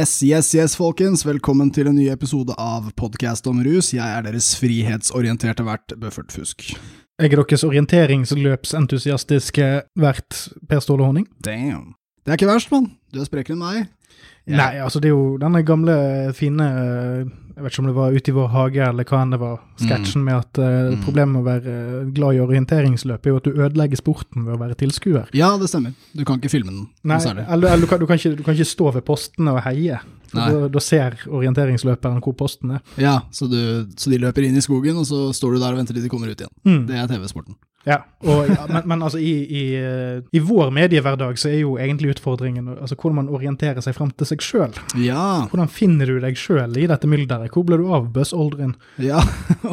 Yes, yes, yes, folkens. Velkommen til en ny episode av Podkast om rus. Jeg er deres frihetsorienterte vert Bøffert Fusk. Jeg er deres orienteringsløpsentusiastiske vert Per Ståle Honning. Damn. Det er ikke verst, mann. Du er sprekere enn meg. Jeg- Nei, altså det er jo denne gamle, fine Jeg vet ikke om det var Ute i vår hage eller hva enn det var, sketsjen med at Mm. problemet med å være eh, glad i orienteringsløp er jo at du ødelegger sporten ved å være tilskuer. Ja, det stemmer. Du kan ikke filme den Nei, eller, eller du, kan, du, kan ikke, du kan ikke stå ved postene og heie. Da, da ser orienteringsløperen hvor posten er. Ja, så, du, så de løper inn i skogen, og så står du der og venter til de kommer ut igjen. Mm. Det er TV-sporten. Ja, og, men, men altså i, i, eh, i vår mediehverdag så er jo egentlig utfordringen altså hvordan man orienterer seg fram til seg sjøl. Ja, Hvordan finner du deg sjøl i dette mylderet? Hvor ble du av Buzz Aldrin? ja.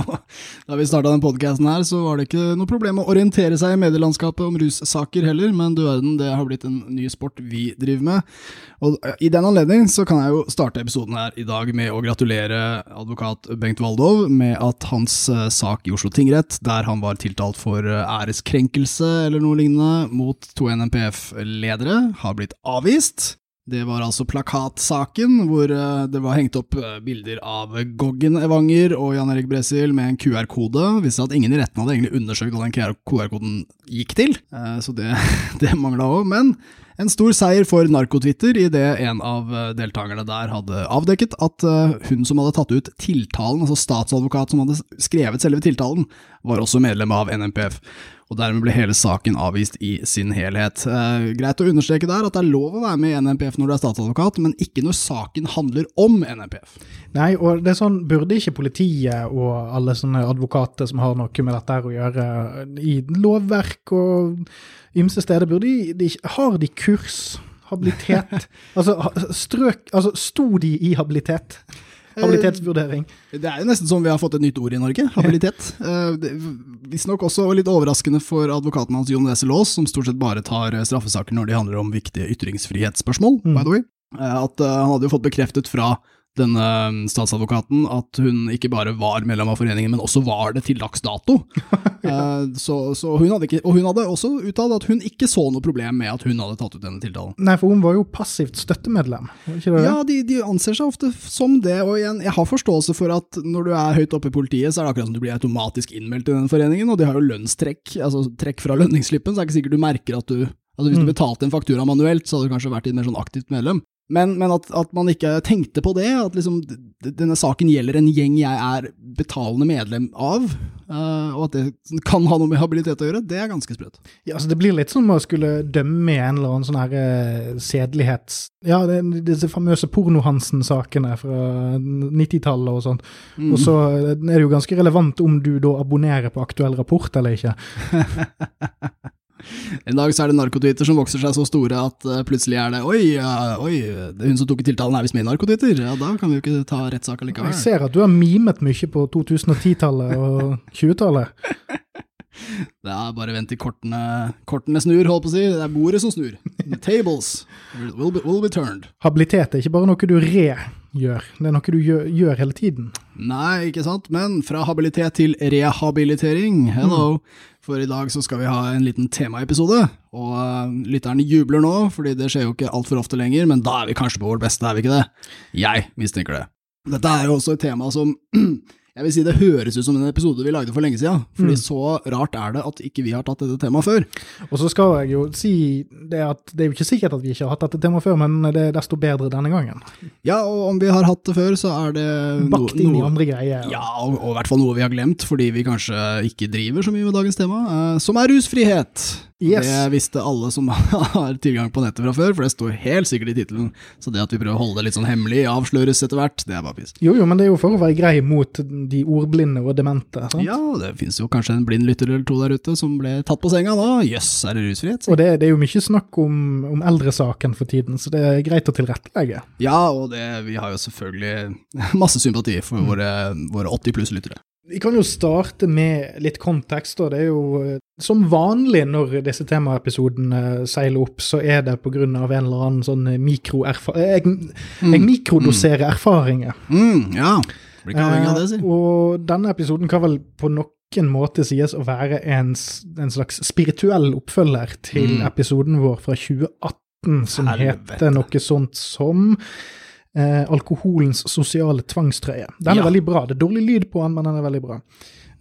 da vi starta den podkasten her, så var det ikke noe problem å orientere seg i medielandskapet om russaker heller, men du verden, det har blitt en ny sport vi driver med. Og eh, i den anledning så kan jeg jo starte episoden her i dag med å gratulere advokat Bengt Waldov med at hans eh, sak i Oslo tingrett, der han var tiltalt for æreskrenkelse eller noe lignende mot to NMPF-ledere, har blitt avvist. Det var altså plakatsaken, hvor eh, det var hengt opp eh, bilder av Goggen Evanger og Jan Erik Bresil med en QR-kode. Viste at ingen i retten hadde egentlig undersøkt hva den QR-koden gikk til, Eh, så det, det mangla òg. Men en stor seier for Narkotwitter idet en av deltakerne der hadde avdekket at hun som hadde tatt ut tiltalen, altså statsadvokat som hadde skrevet selve tiltalen, var også medlem av NMPF. Og dermed ble hele saken avvist i sin helhet. Eh, greit å understreke der at det er lov å være med i NMPF når du er statsadvokat, men ikke når saken handler om NMPF. Nei, og det er sånn, burde ikke politiet og alle sånne advokater som har noe med dette å gjøre, i lovverk og ymse steder, burde de, de Har de kurs? Habilitet? altså, strøk Altså, sto de i habilitet? Habilitetsvurdering? Det er jo nesten som vi har fått et nytt ord i Norge, habilitet. Eh, Visstnok også litt overraskende for advokaten hans Jon Wessel Aas, som stort sett bare tar eh, straffesaker når de handler om viktige ytringsfrihetsspørsmål, by the way. Eh, At eh, han hadde jo fått bekreftet fra denne statsadvokaten at hun ikke bare var medlem av foreningen, men også var det til dags dato. Eh, så, så hun ikke, og hun hadde også uttalt at hun ikke så noe problem med at hun hadde tatt ut denne tiltalen. Nei, for hun var jo passivt støttemedlem, var ikke det? Ja, de, de anser seg ofte som det, og igjen, jeg har forståelse for at når du er høyt oppe i politiet, så er det akkurat som du blir automatisk innmeldt i den foreningen, og de har jo lønnstrekk, altså trekk fra lønningsslippen, så er det ikke sikkert du merker at du Altså Hvis du Mm. betalte en faktura manuelt, så hadde du kanskje vært et mer sånn aktivt medlem. Men, men at, at man ikke tenkte på det, at liksom denne saken gjelder en gjeng jeg er betalende medlem av, uh, og at det kan ha noe med habilitet å gjøre, det er ganske sprøtt. Ja, altså Det blir litt som å skulle dømme i en eller annen sånn her uh, sedelighets... Ja, det, disse famøse Porno-Hansen-sakene fra 90-tallet og sånt. Mm. Og så er det jo ganske relevant om du da abonnerer på aktuell rapport eller ikke. En dag så er det narkotwitter som vokser seg så store at eh, plutselig er det Oi, oi, det hun som tok i tiltalen er visst med i narkotwitter. Ja, da kan vi jo ikke ta rettssak allikevel. Jeg ser at du har mimet mye på 2010-tallet og 20-tallet. Det er bare vent til kortene, kortene snur, holdt på å si. Det er bordet som snur. The tables will be, will be turned. Habilitet er ikke bare noe du regjør, det er noe du gjør, gjør hele tiden. Nei, ikke sant, men fra habilitet til rehabilitering. Hello. For i dag så skal vi ha en liten temaepisode, og uh, lytterne jubler nå, fordi det skjer jo ikke altfor ofte lenger, men da er vi kanskje på vårt beste, er vi ikke det? Jeg mistenker det. Dette er jo også et tema som jeg vil si det høres ut som en episode vi lagde for lenge siden, fordi Mm. så rart er det at ikke vi har tatt dette temaet før. Og så skal jeg jo si det at det er jo ikke sikkert at vi ikke har hatt dette temaet før, men det er desto bedre denne gangen. Ja, og om vi har hatt det før, så er det Bakt inn i andre greier. Ja, og, og i hvert fall noe vi har glemt, fordi vi kanskje ikke driver så mye med dagens tema, eh, som er rusfrihet. Yes. Det visste alle som har tilgang på nettet fra før, for det står helt sikkert i tittelen. Så det at vi prøver å holde det litt sånn hemmelig, avsløres etter hvert, det er bare piss. Jo, jo, men det er jo for å være grei mot de ordblinde og demente. sant? Ja, det finnes jo kanskje en blind lytter eller to der ute som ble tatt på senga da. Jøss, er det rusfrihet? Og det, det er jo mye snakk om, om eldresaken for tiden, så det er greit å tilrettelegge. Ja, og det, vi har jo selvfølgelig masse sympati for Mm. våre, våre 80 pluss lyttere. Vi kan jo starte med litt kontekst. og Det er jo eh, som vanlig når disse temaepisodene seiler opp, så er det av en eller annen sånn mikro Jeg, jeg mikrodoserer erfaringer. Mm, ja, blir ikke avhengig av det, si. Eh, og denne episoden kan vel på noen måte sies å være en, en slags spirituell oppfølger til Mm. episoden vår fra 2018, som Helvete. heter noe sånt som eh, alkoholens sosiale tvangstrøye. Den er Ja. veldig bra. Det er dårlig lyd på den, men den er veldig bra.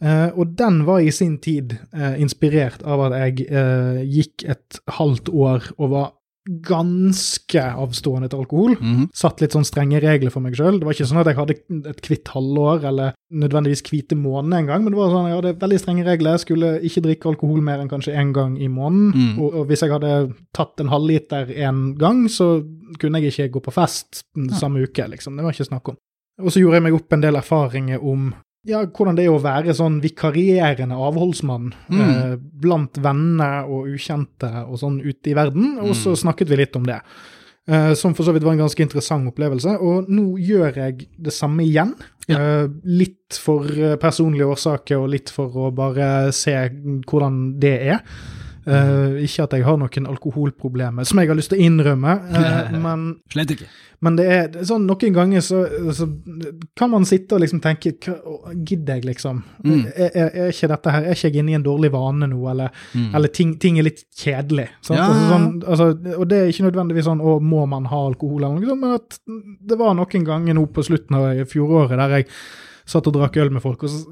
Eh, og den var i sin tid eh, inspirert av at jeg eh, gikk et halvt år og var ganske avstående til alkohol. Mhm. Satt litt sånn strenge regler for meg sjøl. Det var ikke sånn at jeg hadde et hvitt halvår eller nødvendigvis hvite måneder engang, men det var sånn, jeg hadde veldig strenge regler. Jeg skulle ikke drikke alkohol mer enn kanskje én gang i måneden. Mm. Og, og hvis jeg hadde tatt en halvliter en gang, så kunne jeg ikke gå på fest den samme uke, liksom. Det var ikke snakk om. Og så gjorde jeg meg opp en del erfaringer om ja, hvordan det er å være sånn vikarierende avholdsmann Mm. eh, blant venner og ukjente og sånn ute i verden, og så Mm. snakket vi litt om det. Eh, som for så vidt var en ganske interessant opplevelse. Og nå gjør jeg det samme igjen. Eh, litt for eh, personlige årsaker og litt for å bare se hvordan det er. Eh, ikke at jeg har noen alkoholproblemer som jeg har lyst til å innrømme, uh, men Slett ikke. men det er, sånn, noen ganger så, så kan man sitte og liksom tenke Gidder jeg, liksom? Mm. Er, er, er ikke dette her, er ikke jeg inne i en dårlig vane nå, eller, Mm. eller ting, ting er litt kjedelig? Ja, Altså, sånn, altså, og det er ikke nødvendigvis sånn å, må man ha alkohol, eller noe sånt, men at det var noen ganger nå på slutten av fjoråret der jeg satt og drakk øl med folk, og så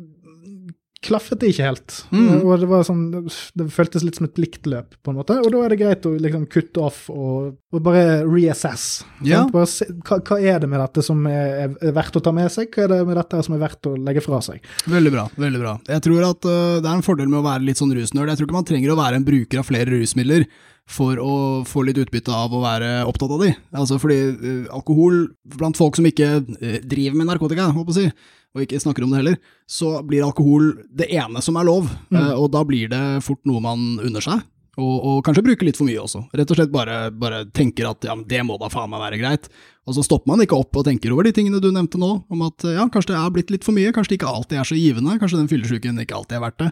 klaffet det ikke helt. Mm. Og det var sånn, det føltes litt som et likt løp, på en måte. Og da er det greit å liksom kutte off og, og bare reassess. Ja. Bare se, hva, hva er det med dette som er, er verdt å ta med seg? Hva er det med dette som er verdt å legge fra seg? Veldig bra. veldig bra. Jeg tror at uh, det er en fordel med å være litt sånn rusnerd. Jeg tror ikke man trenger å være en bruker av flere rusmidler for å få litt utbytte av å være opptatt av de. Altså fordi uh, alkohol blant folk som ikke uh, driver med narkotika, håper jeg å si, og ikke snakker om det heller, så blir alkohol det ene som er lov, øh, og da blir det fort noe man unner seg. Og, og kanskje bruker litt for mye også. Rett og slett bare, bare tenker at ja, men det må da faen meg være greit. Og så stopper man ikke opp og tenker over de tingene du nevnte nå, om at ja, kanskje det er blitt litt for mye, kanskje det ikke alltid er så givende, kanskje den fyllesyken ikke alltid er verdt det,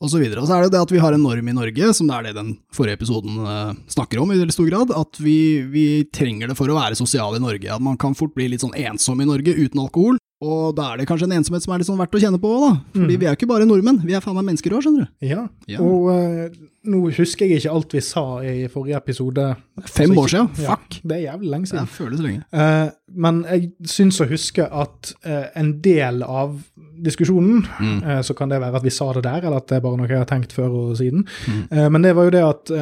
og så videre. Og så er det det at vi har en norm i Norge, som det er det den forrige episoden eh, snakker om i veldig stor grad, at vi, vi trenger det for å være sosial i Norge. At man kan fort bli litt sånn ensom i Norge uten alkohol. Og da er det kanskje en ensomhet som er litt sånn verdt å kjenne på òg, da. Fordi Mm. vi er jo ikke bare nordmenn, vi er faen meg mennesker òg, skjønner du. Ja, Ja. og eh, nå husker jeg ikke alt vi sa i forrige episode. Fem Altså, år siden, Ja, fuck. det er jævlig lenge siden. Det føles lenge. Uh, men jeg syns å huske at uh, en del av diskusjonen, Mm. uh, så kan det være at vi sa det der, eller at det er bare noe jeg har tenkt før og siden. Mm. Men det var jo det at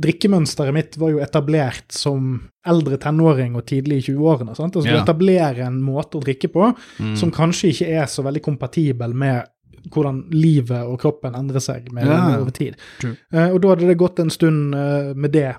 drikkemønsteret mitt var jo etablert som eldre tenåring og tidlig i 20-årene. sant? Altså Ja. Du etablerer en måte å drikke på Mm. som kanskje ikke er så veldig kompatibel med hvordan livet og kroppen endrer seg med, Ja. over tid. Eh, og da hadde det gått en stund uh, med det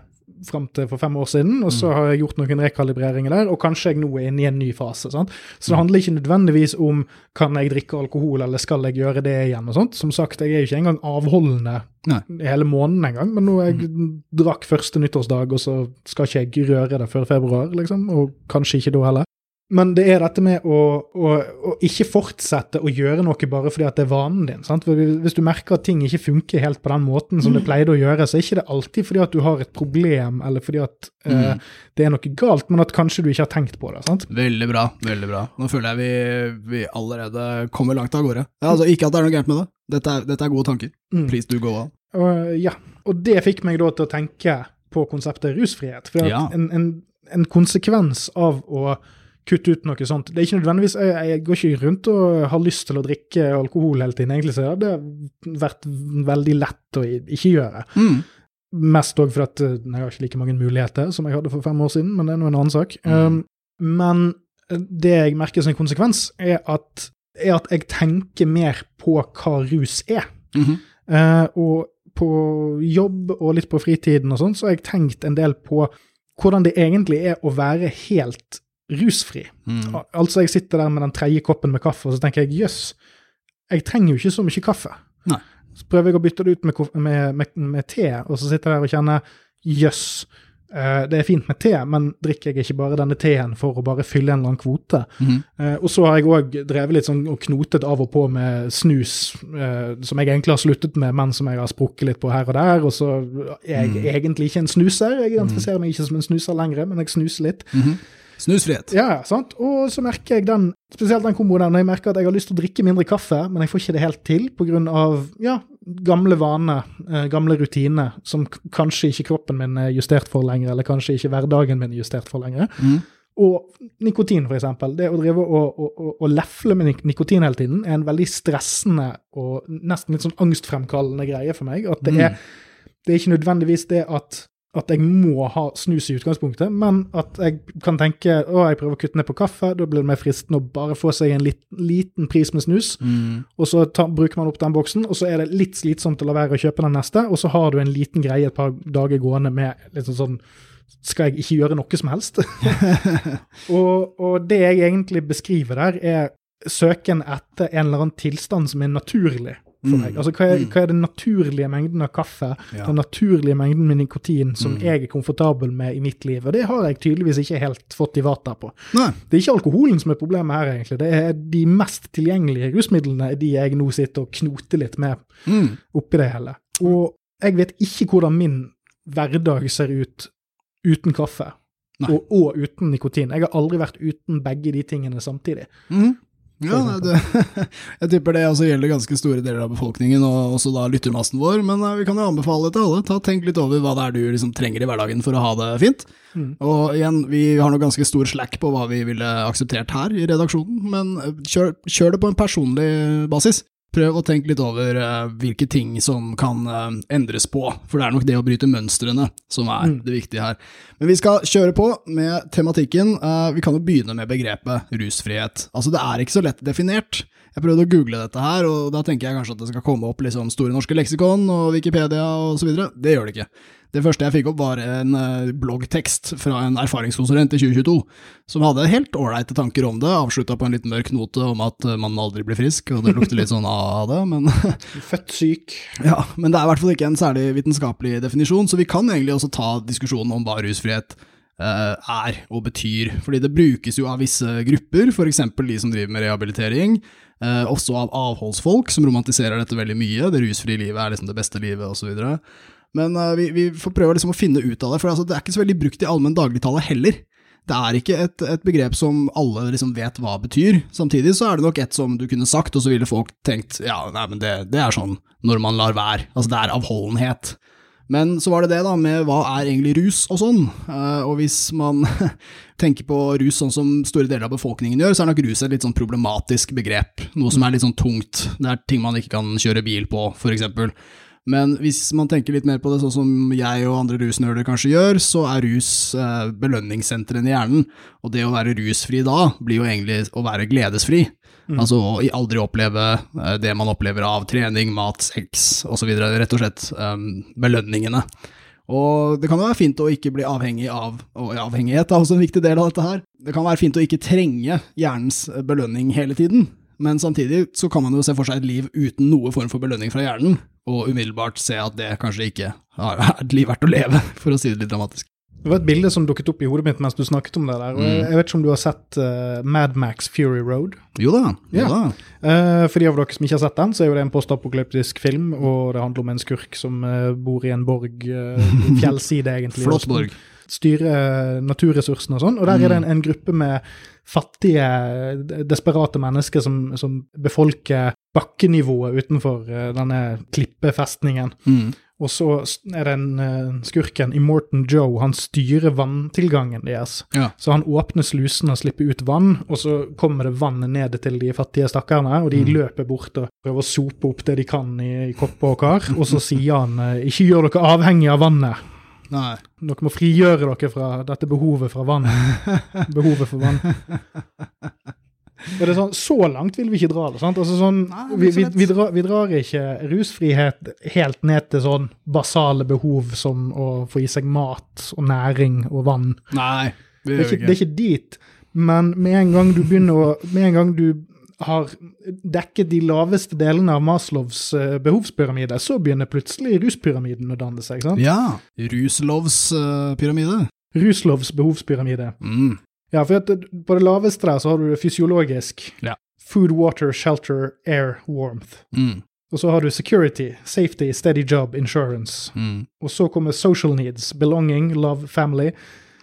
fram til for fem år siden, og Mm. så har jeg gjort noen rekalibreringer der, og kanskje jeg nå er inne i en ny fase. sant? Så det Mm. handler ikke nødvendigvis om kan jeg drikke alkohol, eller skal jeg gjøre det igjen, og sånt. Som sagt, jeg er jo ikke engang avholdende Nei. hele måneden engang, men nå jeg Mm. drakk første nyttårsdag, og så skal ikke jeg røre det før februar, liksom, og kanskje ikke da heller. Men det er dette med å, å, å ikke fortsette å gjøre noe bare fordi at det er vanen din. sant? For Hvis du merker at ting ikke funker helt på den måten som det pleide å gjøre, så er ikke det alltid fordi at du har et problem, eller fordi at eh, Mm. det er noe galt, men at kanskje du ikke har tenkt på det. sant? Veldig bra, veldig bra. Nå føler jeg vi, vi allerede kommer langt av gårde. Ja, altså, ikke at det er noe gærent med det. Dette er, dette er gode tanker. Mm. Please do go on. Uh, ja, og det fikk meg da til å tenke på konseptet rusfrihet. For Ja. en, en, en konsekvens av å kutte ut noe sånt Det er ikke nødvendigvis Jeg, jeg går ikke rundt og har lyst til å drikke alkohol hele tiden, egentlig, så det har vært veldig lett å ikke gjøre. Mm. Mest òg fordi eh, jeg har ikke like mange muligheter som jeg hadde for fem år siden, men det er nå en annen sak. Mm. Um, men eh, det jeg merker som en konsekvens, er at, er at jeg tenker mer på hva rus er. Mm -hmm. uh, og på jobb og litt på fritiden og sånn, så har jeg tenkt en del på hvordan det egentlig er å være helt rusfri. Mm. Altså, jeg sitter der med den tredje koppen med kaffe, og så tenker jeg jøss, jeg trenger jo ikke så mye kaffe. Nei. Så prøver jeg å bytte det ut med, med, med, med te, og så sitter jeg der og kjenner jøss, eh, det er fint med te, men drikker jeg ikke bare denne teen for å bare fylle en eller annen kvote? Mm. Eh, og så har jeg òg drevet litt sånn og knotet av og på med snus, eh, som jeg egentlig har sluttet med, men som jeg har sprukket litt på her og der. Og så er jeg Mm. egentlig ikke en snuser. Jeg identifiserer meg ikke som en snuser lenger, men jeg snuser litt. Mhm. Snusfrihet. Ja, sant? Og så merker jeg den, spesielt den komboen der, når jeg merker at jeg har lyst til å drikke mindre kaffe, men jeg får ikke det helt til pga. Ja, gamle vaner, eh, gamle rutiner, som kanskje ikke kroppen min er justert for lenger, eller kanskje ikke hverdagen min er justert for lenger. Mm. Og nikotin, for eksempel. Det å drive og, og, og, og lefle med nikotin hele tiden er en veldig stressende og nesten litt sånn angstfremkallende greie for meg. At det Mm. er, det er ikke nødvendigvis det at, at jeg må ha snus i utgangspunktet, men at jeg kan tenke å, jeg prøver å kutte ned på kaffe, da blir det mer fristende å bare få seg en lit, liten pris med snus, Mm. og så ta, bruker man opp den boksen, og så er det litt slitsomt å la være å kjøpe den neste, og så har du en liten greie et par dager gående med sånn sånn skal jeg ikke gjøre noe som helst? og, og det jeg egentlig beskriver der, er søken etter en eller annen tilstand som er naturlig for Mm. meg. Altså hva er, Mm. hva er den naturlige mengden av kaffe, Ja. den naturlige mengden med nikotin som Mm. jeg er komfortabel med i mitt liv? Og det har jeg tydeligvis ikke helt fått i vata på. Nei. Det er ikke alkoholen som er problemet her, egentlig. Det er de mest tilgjengelige rusmidlene er de jeg nå sitter og knoter litt med Mm. oppi det hele. Og jeg vet ikke hvordan min hverdag ser ut uten kaffe. Og, og uten nikotin. Jeg har aldri vært uten begge de tingene samtidig. Mhm. Ja, det, jeg tipper det også gjelder ganske store deler av befolkningen, og også da lyttermassen vår, men eh, vi kan jo anbefale det til alle. Ta, tenk litt over hva det er du liksom trenger i hverdagen for å ha det fint. Mm. Og igjen, vi har nok ganske stor slack på hva vi ville akseptert her i redaksjonen, men eh, kjør, kjør det på en personlig basis. Prøv å tenke litt over uh, hvilke ting som kan uh, endres på, for det er nok det å bryte mønstrene som er Mm. det viktige her. Men vi skal kjøre på med tematikken. Uh, vi kan jo begynne med begrepet rusfrihet. Altså, det er ikke så lett definert. Jeg prøvde å google dette her, og da tenker jeg kanskje at det skal komme opp liksom Store norske leksikon og Wikipedia og så videre. Det gjør det ikke. Det første jeg fikk opp, var en eh, bloggtekst fra en erfaringskonsulent i 2022, som hadde helt ålreite tanker om det, avslutta på en litt mørk note om at eh, man aldri blir frisk, og det lukter litt sånn av det, men Født syk. ja, men det er i hvert fall ikke en særlig vitenskapelig definisjon, så vi kan egentlig også ta diskusjonen om hva rusfrihet eh, er og betyr. Fordi det brukes jo av visse grupper, f.eks. de som driver med rehabilitering, eh, også av avholdsfolk som romantiserer dette veldig mye. Det rusfrie livet er liksom det beste livet, osv. Men eh, vi, vi får prøve liksom å finne ut av det, for altså, det er ikke så veldig brukt i allmenn dagligtale heller. Det er ikke et, et begrep som alle liksom vet hva betyr. Samtidig så er det nok et som du kunne sagt, og så ville folk tenkt ja, nei, men det, det er sånn når man lar være. Altså det er avholdenhet. Men så var det det da med hva er egentlig rus og sånn. Eh, og hvis man tenker på rus sånn som store deler av befolkningen gjør, så er nok rus et litt sånn problematisk begrep. Noe som er litt sånn tungt. Det er ting man ikke kan kjøre bil på, for eksempel. Men hvis man tenker litt mer på det sånn som jeg og andre rusnerder kanskje gjør, så er rus eh, belønningssentrene i hjernen, og det å være rusfri da blir jo egentlig å være gledesfri. Altså å aldri oppleve eh, det man opplever av trening, mat, sex osv., rett og slett um, belønningene. Og det kan jo være fint å ikke bli avhengig av Og avhengighet er også en viktig del av dette her. Det kan være fint å ikke trenge hjernens belønning hele tiden, men samtidig så kan man jo se for seg et liv uten noe form for belønning fra hjernen, og umiddelbart se at det kanskje ikke er et liv verdt å leve, for å si det litt dramatisk. Det var et bilde som dukket opp i hodet mitt mens du snakket om det der. Mm. Jeg vet ikke om du har sett uh, Mad Max Fury Road? Jo da. Jo Ja. da. Uh, for de av dere som ikke har sett den, så er jo det en postapokalyptisk film, og det handler om en skurk som uh, bor i en borg, fjellside egentlig. Flott borg. Styrer naturressursene og sånn. Og der er det en, en gruppe med fattige, desperate mennesker som, som befolker bakkenivået utenfor denne klippefestningen. Mm. Og så er det en skurken i Morton Joe, han styrer vanntilgangen deres. Ja. Så han åpner slusene og slipper ut vann, og så kommer det vann ned til de fattige stakkarene, og de Mm. løper bort og prøver å sope opp det de kan i, i kopper og kar, og så sier han eh, ikke gjør dere avhengig av vannet. Nei. Dere må frigjøre dere fra dette behovet fra vann. behovet for vann. Og det er sånn, Så langt vil vi ikke dra det. sant? Altså sånn, vi, vi, vi, drar, vi drar ikke rusfrihet helt ned til sånn basale behov som å få i seg mat og næring og vann. Nei, Det det er ikke, det er ikke dit. Men med en gang du begynner å Med en gang du har dekket de laveste delene av Maslows eh, behovspyramide, så begynner plutselig ruspyramiden å danne seg. sant? Ja. Ruslovs eh, pyramide. Ruslovs behovspyramide. Mm. Ja, for på det laveste der så har du det fysiologisk. Ja. Food, water, shelter, air, warmth. Mm. Og så har du security, safety, steady job, insurance. Mm. Og så kommer social needs, belonging, love, family.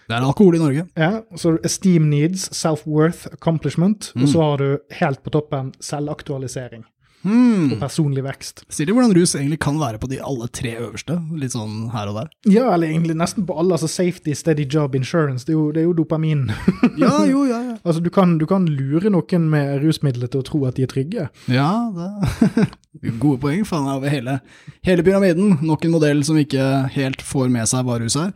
Det er alkohol i Norge. Ja, og så har du esteem needs, self-worth, accomplishment. Mm. Og så har du helt på toppen selvaktualisering. Hmm. og personlig vekst. Sier de hvordan rus egentlig kan være på de alle tre øverste? Litt sånn her og der. Ja, eller egentlig nesten på alle. altså Safety, steady job, insurance. Det er jo, det er jo dopamin. Ja, jo, ja, ja. altså du kan, du kan lure noen med rusmidler til å tro at de er trygge. Ja, det Gode poeng. Faen, over hele, hele pyramiden. Nok en modell som ikke helt får med seg hva rus er.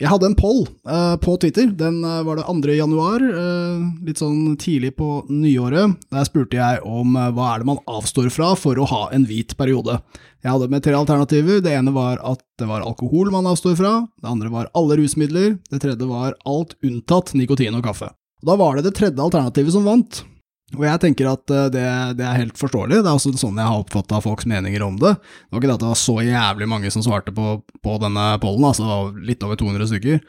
Jeg hadde en poll uh, på Twitter. Den uh, var det 2. januar, uh, litt sånn tidlig på nyåret. Der spurte jeg om hva er det man avstår fra for å ha en hvit periode. Jeg hadde med tre alternativer. Det ene var at det var alkohol man avstår fra. Det andre var alle rusmidler. Det tredje var alt unntatt nikotin og kaffe. Da var det det tredje alternativet som vant. Og jeg tenker at eh, det, det er helt forståelig, det er også sånn jeg har oppfatta folks meninger om det. Det var ikke det at det var så jævlig mange som svarte på, på denne pollen, altså litt over 200 stykker.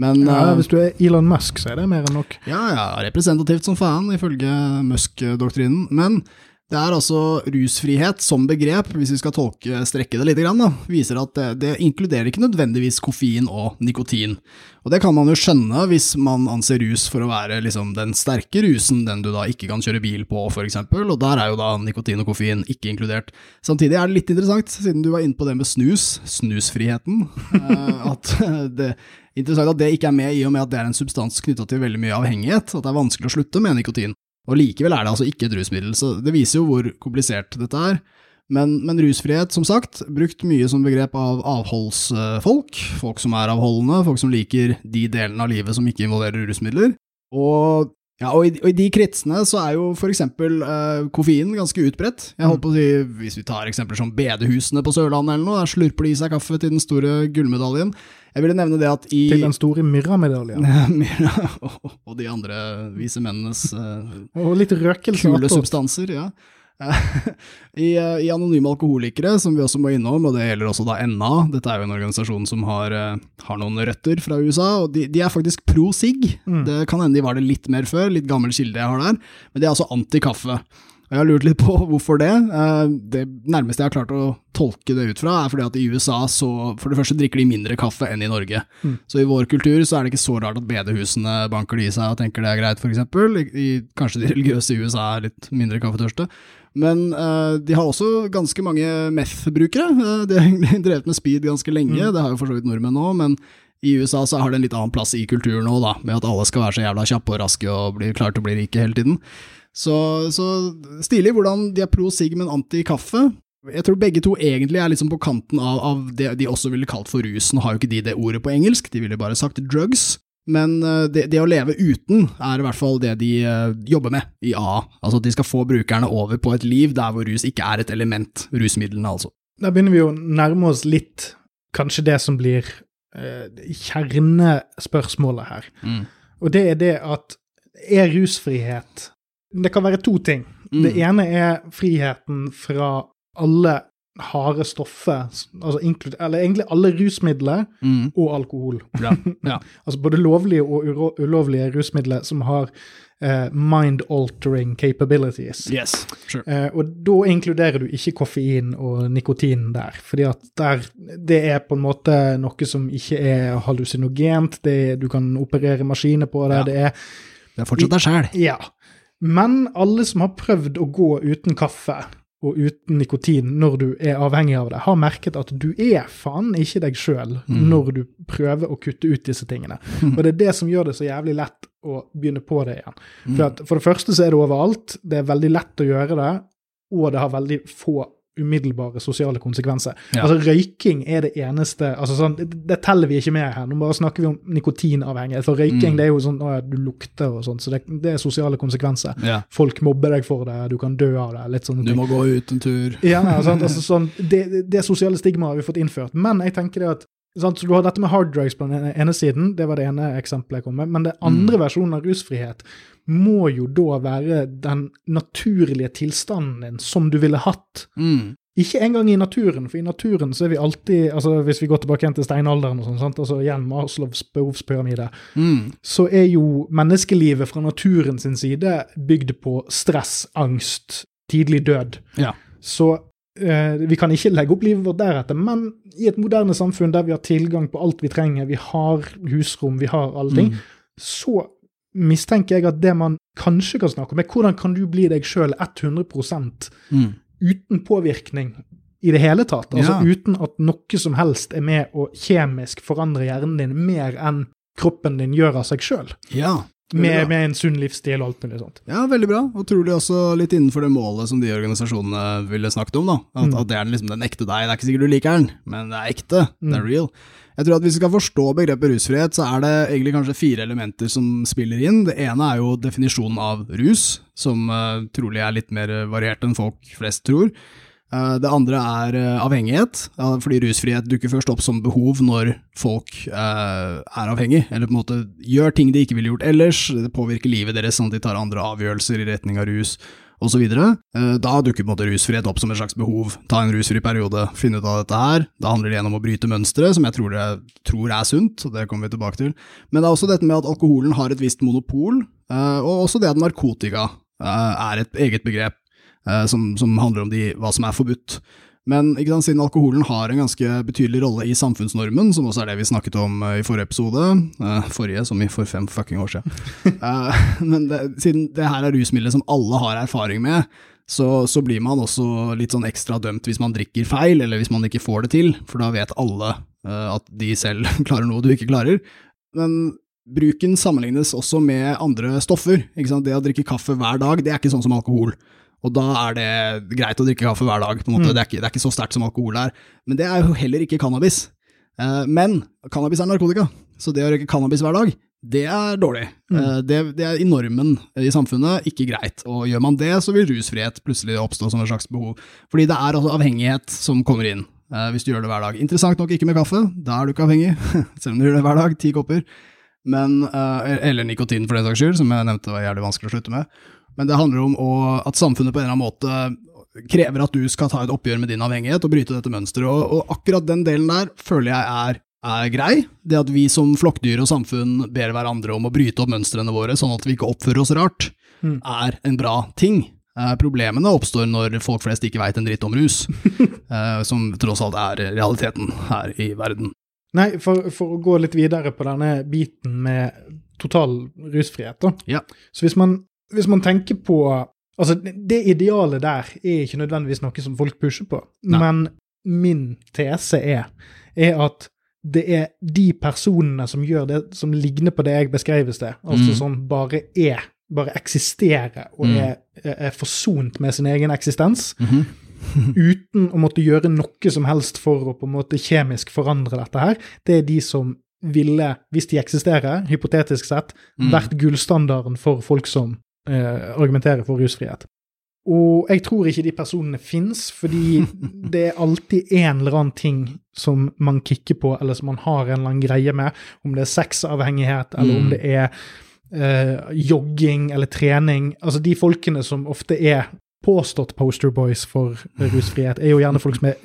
Men Ja, eh, hvis du er Elon Musk, så er det mer enn nok. ja, ja, representativt som faen, ifølge Musk-doktrinen. Men det er altså rusfrihet som begrep, hvis vi skal tolke, strekke det litt, da, viser at det, det inkluderer ikke nødvendigvis koffein og nikotin. Og det kan man jo skjønne hvis man anser rus for å være liksom den sterke rusen, den du da ikke kan kjøre bil på, eksempel, og der er jo da nikotin og koffein ikke inkludert. Samtidig er det litt interessant, siden du var inne på det med snus, snusfriheten, eh, at det Interessant at det ikke er med i og med at det er en substans knytta til veldig mye avhengighet, at det er vanskelig å slutte med nikotin. Og likevel er det altså ikke et rusmiddel, så det viser jo hvor komplisert dette er. Men, men rusfrihet, som sagt, brukt mye som begrep av avholdsfolk, folk som er avholdende, folk som liker de delene av livet som ikke involverer rusmidler. Og, ja, og, i, og i de kretsene så er jo for eksempel eh, koffein ganske utbredt. Jeg holdt på å si, Hvis vi tar eksempler som bedehusene på Sørlandet eller noe, der slurper de i seg kaffe til den store gullmedaljen. Jeg ville nevne det at i Til den store myrramedaljen. Myra og, og de andre vise mennenes uh, Og litt røkelse. kule substanser, ja. I, eh, I Anonyme alkoholikere, som vi også må innom, og det gjelder også da NA, dette er jo en organisasjon som har, eh, har noen røtter fra USA, og de, de er faktisk pro sigg. Mm. Det kan hende de var det litt mer før, litt gammel kilde jeg har der, men de er altså anti-kaffe. Og jeg har lurt litt på hvorfor det. Eh, Det nærmeste jeg har klart å tolke det ut fra, er fordi at i USA så For det første drikker de mindre kaffe enn i Norge. Mm. Så i vår kultur så er det ikke så rart at bedehusene banker det i seg og tenker det er greit, f.eks. Kanskje de religiøse i USA er litt mindre kaffetørste. Men uh, de har også ganske mange meth-brukere. Eh, de har drevet med speed ganske lenge, Mm. det har jo for så vidt nordmenn òg, men i USA så har det en litt annen plass i kulturen nå, da, med at alle skal være så jævla kjappe og raske og bli klare til å bli rike hele tiden. Så, så stilig hvordan de er pro sigg, men anti kaffe. Jeg tror begge to egentlig er liksom på kanten av, av det de også ville kalt for rus. Nå har jo ikke de det ordet på engelsk, de ville bare sagt drugs. Men eh, det, det å leve uten er i hvert fall det de eh, jobber med i AA. Altså at de skal få brukerne over på et liv der hvor rus ikke er et element. Rusmidlene, altså. Da begynner vi å nærme oss litt kanskje det som blir eh, kjernespørsmålet her. Og det er det at er rusfrihet Det kan være to ting. Mm. Det ene er friheten fra alle harde stoffer, altså eller egentlig alle rusmidler Mm. og alkohol. Ja. ja. Altså både lovlige og ulovlige rusmidler som har Uh, mind-altering capabilities. Yes. Sure. uh, og da inkluderer du ikke koffein og nikotin der, fordi at der, det er på en måte noe som ikke er hallusinogent, det du kan operere maskiner på det, Ja. det er Det er fortsatt deg sjæl. Ja. Men alle som har prøvd å gå uten kaffe og uten nikotin når du er avhengig av det, har merket at du er faen ikke deg sjøl Mm. når du prøver å kutte ut disse tingene. Og det er det som gjør det så jævlig lett å begynne på det igjen. Mm. For, at, for det første så er det overalt, det er veldig lett å gjøre det, og det har veldig få umiddelbare sosiale konsekvenser. Ja. Altså Røyking er det eneste altså sånn, det, det teller vi ikke med her. Nå bare snakker vi om nikotinavhengighet. For røyking Mm. det er jo sånn å, du lukter og sånn, så det, det er sosiale konsekvenser. Ja. Folk mobber deg for det, du kan dø av det. litt sånne Du må gå ut en tur. Ja? Altså, sånn, det, det- sosiale stigmaet har vi fått innført. Men jeg tenker det at? Så Du har dette med hard drugs på den ene- siden, det var det ene eksempelet jeg kom med. Men den andre versjonen av rusfrihet må jo da være den naturlige tilstanden din som du ville hatt. Mm. Ikke engang i naturen, for i naturen så er vi alltid altså Hvis vi går tilbake igjen til steinalderen og sånn, sant? altså igjen Maslows behovspyramide, Mm. så er jo menneskelivet fra naturen sin side bygd på stress, angst, tidlig død. Ja. Så vi kan ikke legge opp livet vårt deretter, men i et moderne samfunn der vi har tilgang på alt vi trenger, vi har husrom, vi har alle ting, Mm. så mistenker jeg at det man kanskje kan snakke om, er hvordan kan du bli deg sjøl 100 Mm. uten påvirkning i det hele tatt. Altså Ja. uten at noe som helst er med å kjemisk forandre hjernen din mer enn kroppen din gjør av seg sjøl. Ja. Med, med en sunn livsstil og alt mulig sånt. Ja, veldig bra, og trolig også litt innenfor det målet som de organisasjonene ville snakket om. da. At, Mm. at det er liksom, den ekte deg. Det er ikke sikkert du liker den, men det er ekte. Det er Mm. real. Jeg tror at Hvis vi skal forstå begrepet rusfrihet, så er det egentlig kanskje fire elementer som spiller inn. Det ene er jo definisjonen av rus, som uh, trolig er litt mer variert enn folk flest tror. Eh, Det andre er eh, avhengighet, fordi rusfrihet dukker først opp som behov når folk eh, er avhengig, eller på en måte gjør ting de ikke ville gjort ellers, det påvirker livet deres sånn at de tar andre avgjørelser i retning av rus osv. Da dukker på en måte rusfrihet opp som et slags behov. Ta en rusfri periode, finne ut av dette her. Da handler det igjen om å bryte mønstre, som jeg tror, det, tror er sunt, og det kommer vi tilbake til. Men det er også dette med at alkoholen har et visst monopol, og også det at narkotika er et eget begrep som, som handler om de, hva som er forbudt. Men sant, siden alkoholen har en ganske betydelig rolle i samfunnsnormen, som også er det vi snakket om eh, i forrige episode, eh, forrige som i for fem fucking år siden, Eh, men det, siden det her er rusmidler som alle har erfaring med, så, så blir man også litt sånn ekstra dømt hvis man drikker feil, eller hvis man ikke får det til, for da vet alle eh, at de selv klarer noe du ikke klarer. Men bruken sammenlignes også med andre stoffer. Det å drikke kaffe hver dag, det er ikke sånn som alkohol. Og da er det greit å drikke kaffe hver dag. på en måte. Mm. Det, er ikke, det er ikke så sterkt som alkohol er. Men det er jo heller ikke cannabis. Eh, men cannabis er narkotika, så det å røyke cannabis hver dag, det er dårlig. Mm. Eh, det, det er i normen i samfunnet ikke greit. Og gjør man det, så vil rusfrihet plutselig oppstå som et slags behov. Fordi det er altså avhengighet som kommer inn, eh, hvis du gjør det hver dag. Interessant nok ikke med kaffe, da er du ikke avhengig, selv om du gjør det hver dag, ti kopper. Men, eh, eller nikotin for den saks skyld, som jeg nevnte var jævlig vanskelig å slutte med. Men det handler om å, at samfunnet på en eller annen måte krever at du skal ta et oppgjør med din avhengighet og bryte dette mønsteret. Og, og akkurat den delen der føler jeg er, er grei. Det at vi som flokkdyr og samfunn ber hverandre om å bryte opp mønstrene våre, sånn at vi ikke oppfører oss rart, Mm. er en bra ting. Eh, problemene oppstår når folk flest ikke veit en dritt om rus, eh, som tross alt er realiteten her i verden. Nei, for, for å gå litt videre på denne biten med total rusfrihet, da. Ja. Så hvis man, hvis man tenker på Altså, det idealet der er ikke nødvendigvis noe som folk pusher på, Nei. men min tese er, er at det er de personene som gjør det som ligner på det jeg beskrev i sted, altså Mm. som bare er, bare eksisterer og Mm. er, er forsont med sin egen eksistens, uten å måtte gjøre noe som helst for å på en måte kjemisk forandre dette her, det er de som ville, hvis de eksisterer, hypotetisk sett, Mm. vært gullstandarden for folk som eh, argumentere for rusfrihet. Og jeg tror ikke de personene fins, fordi det er alltid en eller annen ting som man kikker på, eller som man har en eller annen greie med, om det er sexavhengighet, eller om Mm. det er eh, jogging eller trening. Altså de folkene som ofte er påstått posterboys for rusfrihet, er jo gjerne folk som er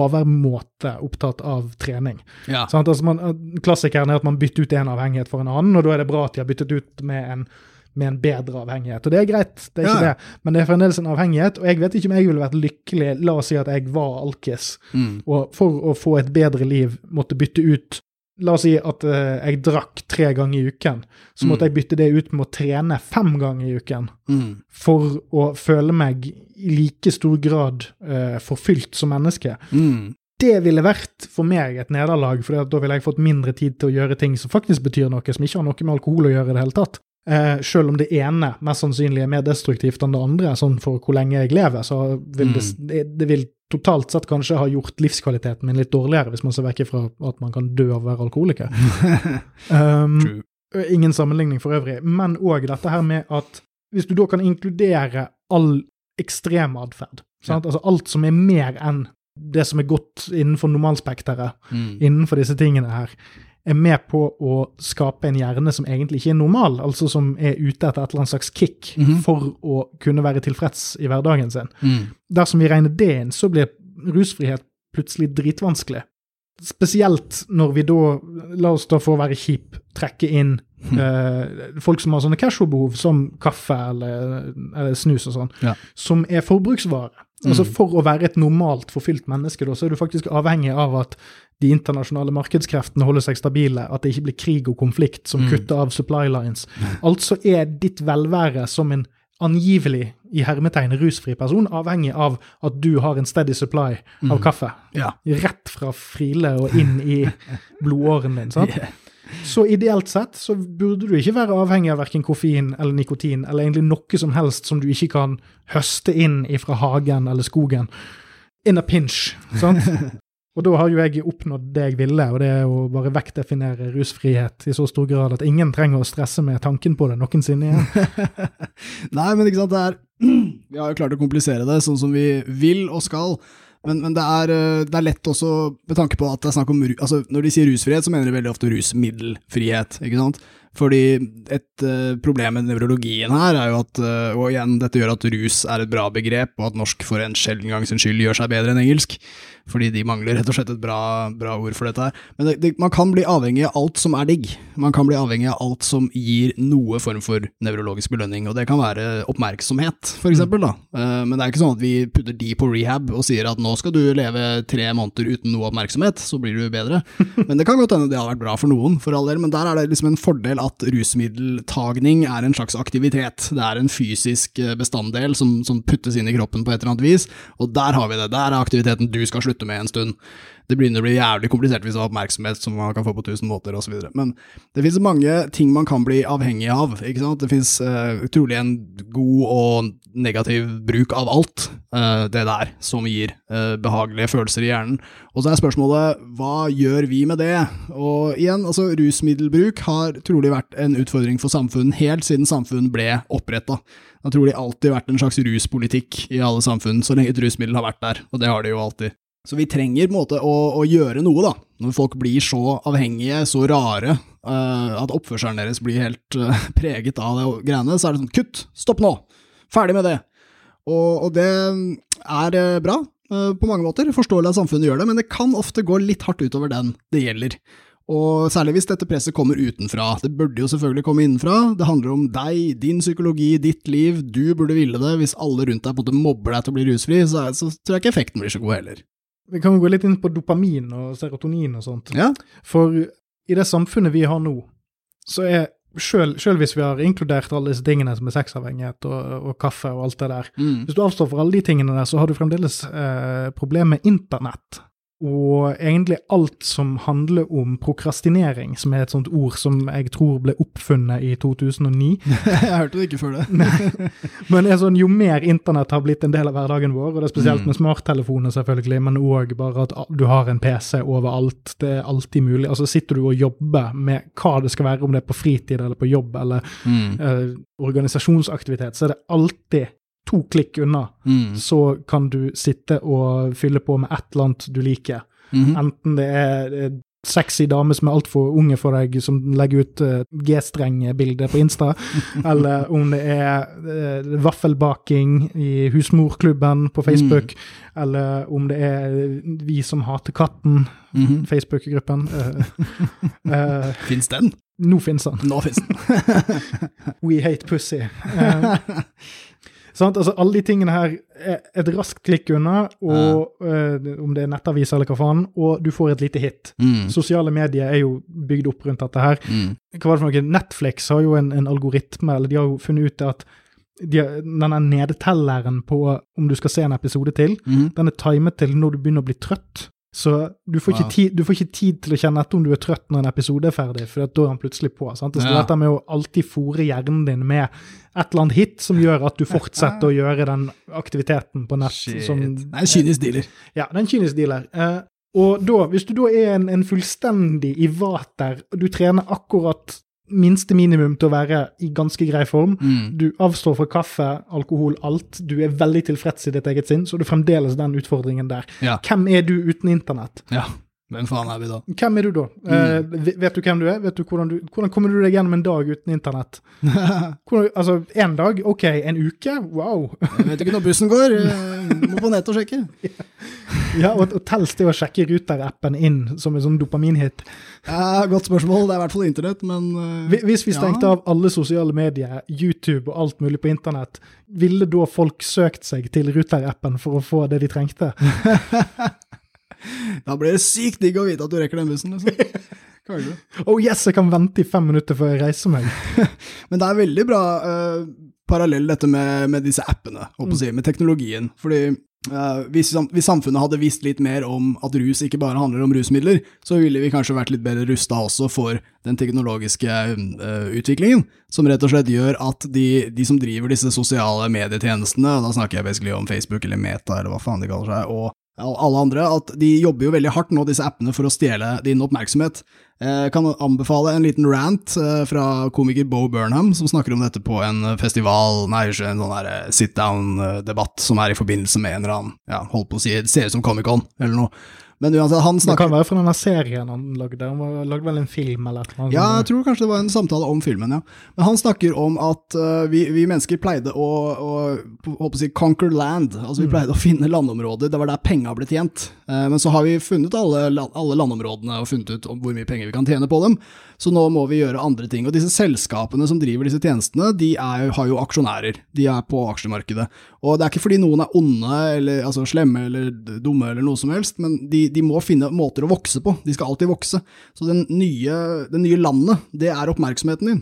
overmåte opptatt av trening. Ja. Sånn, Altså man, klassikeren er at man bytter ut en avhengighet for en annen, og da er det bra at de har byttet ut med en, med en bedre avhengighet. Og det er greit, det er ikke Ja. det, men det er fremdeles en avhengighet, og jeg vet ikke om jeg ville vært lykkelig, la oss si at jeg var alkis, Mm. og for å få et bedre liv måtte bytte ut La oss si at uh, jeg drakk tre ganger i uken, så måtte Mm. jeg bytte det ut med å trene fem ganger i uken Mm. for å føle meg i like stor grad uh, forfylt som menneske. Mm. Det ville vært for meg et nederlag, for da ville jeg fått mindre tid til å gjøre ting som faktisk betyr noe, som ikke har noe med alkohol å gjøre i det hele tatt. Eh, selv om det ene mest sannsynlig er mer destruktivt enn det andre, sånn for hvor lenge jeg lever, så vil det, det, det vil totalt sett kanskje ha gjort livskvaliteten min litt dårligere, hvis man ser vekk fra at man kan dø av å være alkoholiker. Um, Ingen sammenligning for øvrig, men òg dette her med at hvis du da kan inkludere all ekstrem atferd, ja. altså alt som er mer enn det som er godt innenfor normalspekteret, Mm. innenfor disse tingene her, er med på å skape en hjerne som egentlig ikke er normal, altså som er ute etter et eller annet slags kick Mhm. for å kunne være tilfreds i hverdagen sin. Mm. Dersom vi regner det inn, så blir rusfrihet plutselig dritvanskelig. Spesielt når vi da, la oss da for å være kjip, trekke inn eh, folk som har sånne casual-behov, som kaffe eller, eller snus og sånn, Ja. som er forbruksvare. Altså Mm. For å være et normalt forfylt menneske, da, så er du faktisk avhengig av at de internasjonale markedskreftene holder seg stabile, at det ikke blir krig og konflikt som Mm. kutter av supply lines. Altså er ditt velvære som en angivelig i hermetegn rusfri person avhengig av at du har en steady supply av kaffe. Ja. Rett fra frile og inn i blodåren din. sant? Så ideelt sett så burde du ikke være avhengig av verken koffein eller nikotin, eller egentlig noe som helst som du ikke kan høste inn ifra hagen eller skogen. In a pinch. sant? Og da har jo jeg oppnådd det jeg ville, og det er å bare vektdefinere rusfrihet i så stor grad at ingen trenger å stresse med tanken på det noensinne igjen. Nei, men ikke sant, det er Vi har jo klart å komplisere det sånn som vi vil og skal. Men, men det, er, eh, det, er, lett også, med tanke på at det er snakk om altså Når de sier rusfrihet, så mener de veldig ofte rusmiddelfrihet. ikke sant? Fordi et uh, problem med nevrologien her er jo at, uh, og igjen, dette gjør at rus er et bra begrep, og at norsk for en sjelden gang sin skyld gjør seg bedre enn engelsk fordi de mangler rett og slett et bra, bra ord for dette her. Men det, det, man kan bli avhengig av alt som er digg. Man kan bli avhengig av alt som gir noe form for nevrologisk belønning, og det kan være oppmerksomhet, for eksempel, da. Uh, men det er ikke sånn at vi putter de på rehab og sier at nå skal du leve tre måneder uten noe oppmerksomhet, så blir du bedre. Men det kan godt hende det hadde vært bra for noen, for all del, men der er det liksom en fordel at rusmiddeltagning er en slags aktivitet. Det er en fysisk eh, bestanddel som, som puttes inn i kroppen på et eller annet vis, og der har vi det. Der er aktiviteten du skal slutte med en stund. Det begynner å bli jævlig komplisert hvis du har oppmerksomhet som man kan få på tusen måter osv. Men det finnes mange ting man kan bli avhengig av. ikke sant? Det finnes uh, utrolig en god og negativ bruk av alt, uh, det der, som gir uh, behagelige følelser i hjernen. Og så er spørsmålet hva gjør vi med det? Og igjen, altså rusmiddelbruk har trolig vært en utfordring for samfunnet helt siden samfunn ble oppretta. Det har trolig alltid vært en slags ruspolitikk i alle samfunn, så lenge et rusmiddel har vært der, og det har det jo alltid. Så vi trenger måte å, å, gjøre noe, da. Når folk blir så avhengige, så rare, uh, at oppførselen deres blir helt uh, preget av det greiene, så er det sånn kutt, stopp nå, ferdig med det. Og, og det er uh, bra på mange måter, forståelig at samfunnet gjør det, men det kan ofte gå litt hardt utover den det gjelder. Og særlig hvis dette presset kommer utenfra. Det burde jo selvfølgelig komme innenfra. Det handler om deg, din psykologi, ditt liv. Du burde ville det. Hvis alle rundt deg på en mobber deg til å bli rusfri, så, så tror jeg ikke effekten blir så god heller. Vi kan gå litt inn på dopamin og serotonin og sånt. Ja. For i det samfunnet vi har nå, så er selv hvis vi har inkludert alle disse tingene som er sexavhengighet og, og, kaffe og alt det der mm. Hvis du avstår for alle de tingene der, så har du fremdeles eh, problem med internett og egentlig alt som handler om prokrastinering, som er et sånt ord som jeg tror ble oppfunnet i 2009. jeg hørte det ikke før det. men er sånn, jo mer internett har blitt en del av hverdagen vår, og det er spesielt mm. med smarttelefoner, selvfølgelig, men òg bare at du har en PC overalt, det er alltid mulig. Altså Sitter du og jobber med hva det skal være, om det er på fritid eller på jobb eller mm. eh, organisasjonsaktivitet, så er det alltid to klikk unna, mm. så kan du sitte og fylle på med et eller annet du liker. Mm. Enten det er sexy dame som er altfor unge for deg, som legger ut uh, G-streng-bilder på Insta, eller om det er uh, vaffelbaking i husmorklubben på Facebook, mm. eller om det er Vi som hater katten, mm. Facebook-gruppen. Uh, uh, fins den? Nå fins den. Nå fins den. We hate pussy. Altså, alle de tingene her er et raskt klikk unna, og, uh, om det er nettaviser eller hva faen, og du får et lite hit. Mm. Sosiale medier er jo bygd opp rundt dette her. Mm. Hva var det for noe? Netflix har jo en, en algoritme, eller de har jo funnet ut at de, denne nedtelleren på om du skal se en episode til, mm. den er timet til når du begynner å bli trøtt. Så du får, wow. tid, du får, ikke tid, til å kjenne etter om du er trøtt når en episode er ferdig, for da er han plutselig på. sant? Så ja. dette med å alltid fòre hjernen din med et eller annet hit som gjør at du fortsetter å gjøre den aktiviteten på nett. Shit. Som, det er en kynisk dealer. Ja, det er en kynisk dealer. Uh, og da, hvis du da er en, en fullstendig i vater, du trener akkurat minste minimum til å være i ganske grei form. Mm. Du avstår fra kaffe, alkohol, alt. Du er veldig tilfreds i ditt eget sinn, så du fremdeles den utfordringen der. Ja. Hvem er du uten internett? Ja. Hvem faen er vi da? Hvem er du da? Mm. Uh, vet du hvem du er? Vet du hvordan, du, hvordan kommer du deg gjennom en dag uten internett? hvordan, altså, en dag? Ok, en uke? Wow. jeg vet ikke når bussen går. Jeg på nett og sjekke. ja, og, og tels det å sjekke Ruter-appen inn som en sånn dopaminhit? Ja, Godt spørsmål. Det er i hvert fall internett, men uh, Hvis vi stengte ja. av alle sosiale medier, YouTube og alt mulig på internett, ville da folk søkt seg til Ruter-appen for å få det de trengte? Da blir det sykt digg å vite at du rekker den bussen. liksom. Oh yes, jeg kan vente i fem minutter før jeg reiser meg. Men det er veldig bra uh, parallell dette med, med disse appene, på å si, med teknologien. Fordi Uh, hvis, hvis samfunnet hadde visst litt mer om at rus ikke bare handler om rusmidler, så ville vi kanskje vært litt bedre rusta også for den teknologiske uh, utviklingen, som rett og slett gjør at de, de som driver disse sosiale medietjenestene, og da snakker jeg basically om Facebook eller Meta eller hva faen de kaller seg, og alle andre, at de jobber jo veldig hardt nå, disse appene, for å stjele din oppmerksomhet. Jeg kan anbefale en liten rant eh, fra komiker Bo Burnham, som snakker om dette på en festival, nei, ikke en sånn eh, sit down-debatt som er i forbindelse med en eller annen, ja, holdt på å si, ser ut som Comic-Con, eller noe. Men uansett, han Det kan være fra denne serien han lagde. Han lagde vel en film eller noe Ja, jeg tror kanskje det var en samtale om filmen, ja. Men han snakker om at uh, vi, vi mennesker pleide å, å, håper å si, conquer land. Altså vi pleide å finne landområder, det var der penga ble tjent. Uh, men så har vi funnet alle, alle landområdene og funnet ut hvor mye penger vi kan tjene på dem. Så nå må vi gjøre andre ting. Og disse selskapene som driver disse tjenestene, de er, har jo aksjonærer. De er på aksjemarkedet. Og det er ikke fordi noen er onde eller altså slemme eller dumme eller noe som helst, men de, de må finne måter å vokse på. De skal alltid vokse. Så den nye, det nye landet, det er oppmerksomheten din.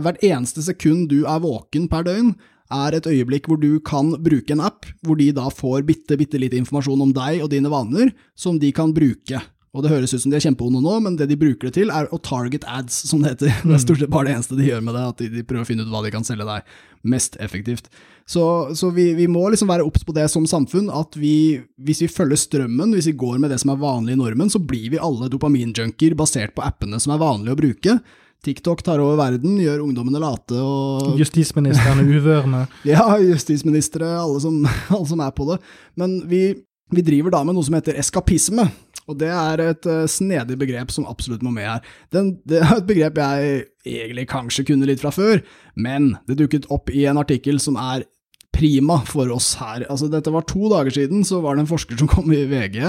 Hvert eneste sekund du er våken per døgn, er et øyeblikk hvor du kan bruke en app, hvor de da får bitte, bitte litt informasjon om deg og dine vaner, som de kan bruke. Og det høres ut som de er kjempeonde nå, men det de bruker det til, er å target ads, som det heter. Det er stort sett bare det eneste de gjør med det, at de, de prøver å finne ut hva de kan selge deg mest effektivt. Så, så vi, vi må liksom være obs på det som samfunn, at vi, hvis vi følger strømmen, hvis vi går med det som er vanlig i normen, så blir vi alle dopaminjunkier basert på appene som er vanlige å bruke. TikTok tar over verden, gjør ungdommene late og Justisministeren er uvørende. ja, justisministre, alle som, alle som er på det. Men vi, vi driver da med noe som heter eskapisme, og det er et eh, snedig begrep som absolutt må med her. Den, det er et begrep jeg egentlig kanskje kunne litt fra før, men det dukket opp i en artikkel som er prima for oss her. Altså, dette var to dager siden, så var det en forsker som kom i VG.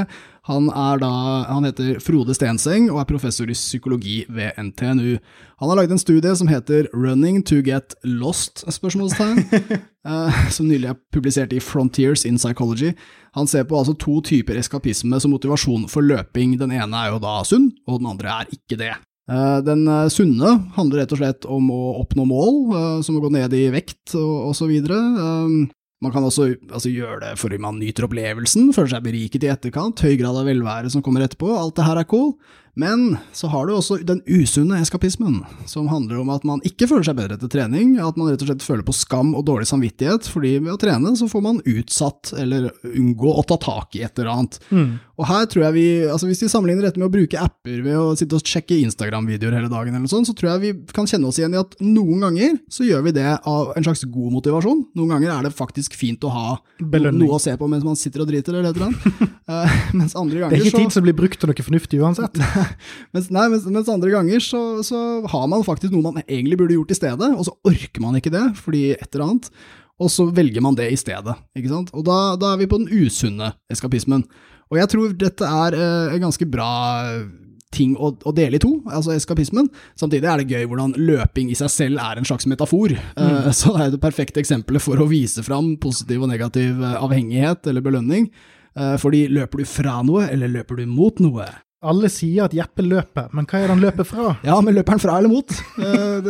Han, da, han heter Frode Stenseng og er professor i psykologi ved NTNU. Han har lagd en studie som heter 'Running to get lost?' spørsmålstegn, eh, som nylig er publisert i Frontiers in Psychology. Han ser på altså to typer eskapisme som motivasjon for løping. Den ene er jo da sunn, og den andre er ikke det. Eh, Den eh, sunne handler rett og slett om å oppnå mål, eh, som å gå ned i vekt og osv. Man kan også altså, gjøre det fordi man nyter opplevelsen, føler seg beriket i etterkant, høy grad av velvære som kommer etterpå, alt det her er cool. Men så har du også den usunne eskapismen, som handler om at man ikke føler seg bedre etter trening, at man rett og slett føler på skam og dårlig samvittighet, fordi ved å trene så får man utsatt eller unngå å ta tak i et eller annet. Og her tror jeg vi, altså hvis vi sammenligner dette med å bruke apper ved å sitte og sjekke Instagram-videoer hele dagen, eller noe sånt, så tror jeg vi kan kjenne oss igjen i at noen ganger så gjør vi det av en slags god motivasjon. Noen ganger er det faktisk fint å ha Belønning. noe å se på mens man sitter og driter, eller et eller annet. Eh, mens andre Det er ganger ikke så tid som blir brukt til noe fornuftig uansett. mens, nei, mens, mens andre ganger så, så har man faktisk noe man egentlig burde gjort i stedet, og så orker man ikke det fordi et eller annet, og så velger man det i stedet. ikke sant? Og da, da er vi på den usunne eskapismen. Og jeg tror dette er eh, en ganske bra ting å, å dele i to, altså eskapismen. Samtidig er det gøy hvordan løping i seg selv er en slags metafor. Eh, så det er det perfekte eksempelet for å vise fram positiv og negativ eh, avhengighet eller belønning. Eh, fordi løper du fra noe, eller løper du mot noe? Alle sier at Jeppe løper, men hva er det han løper fra? Ja, men løper han fra eller mot? Eh,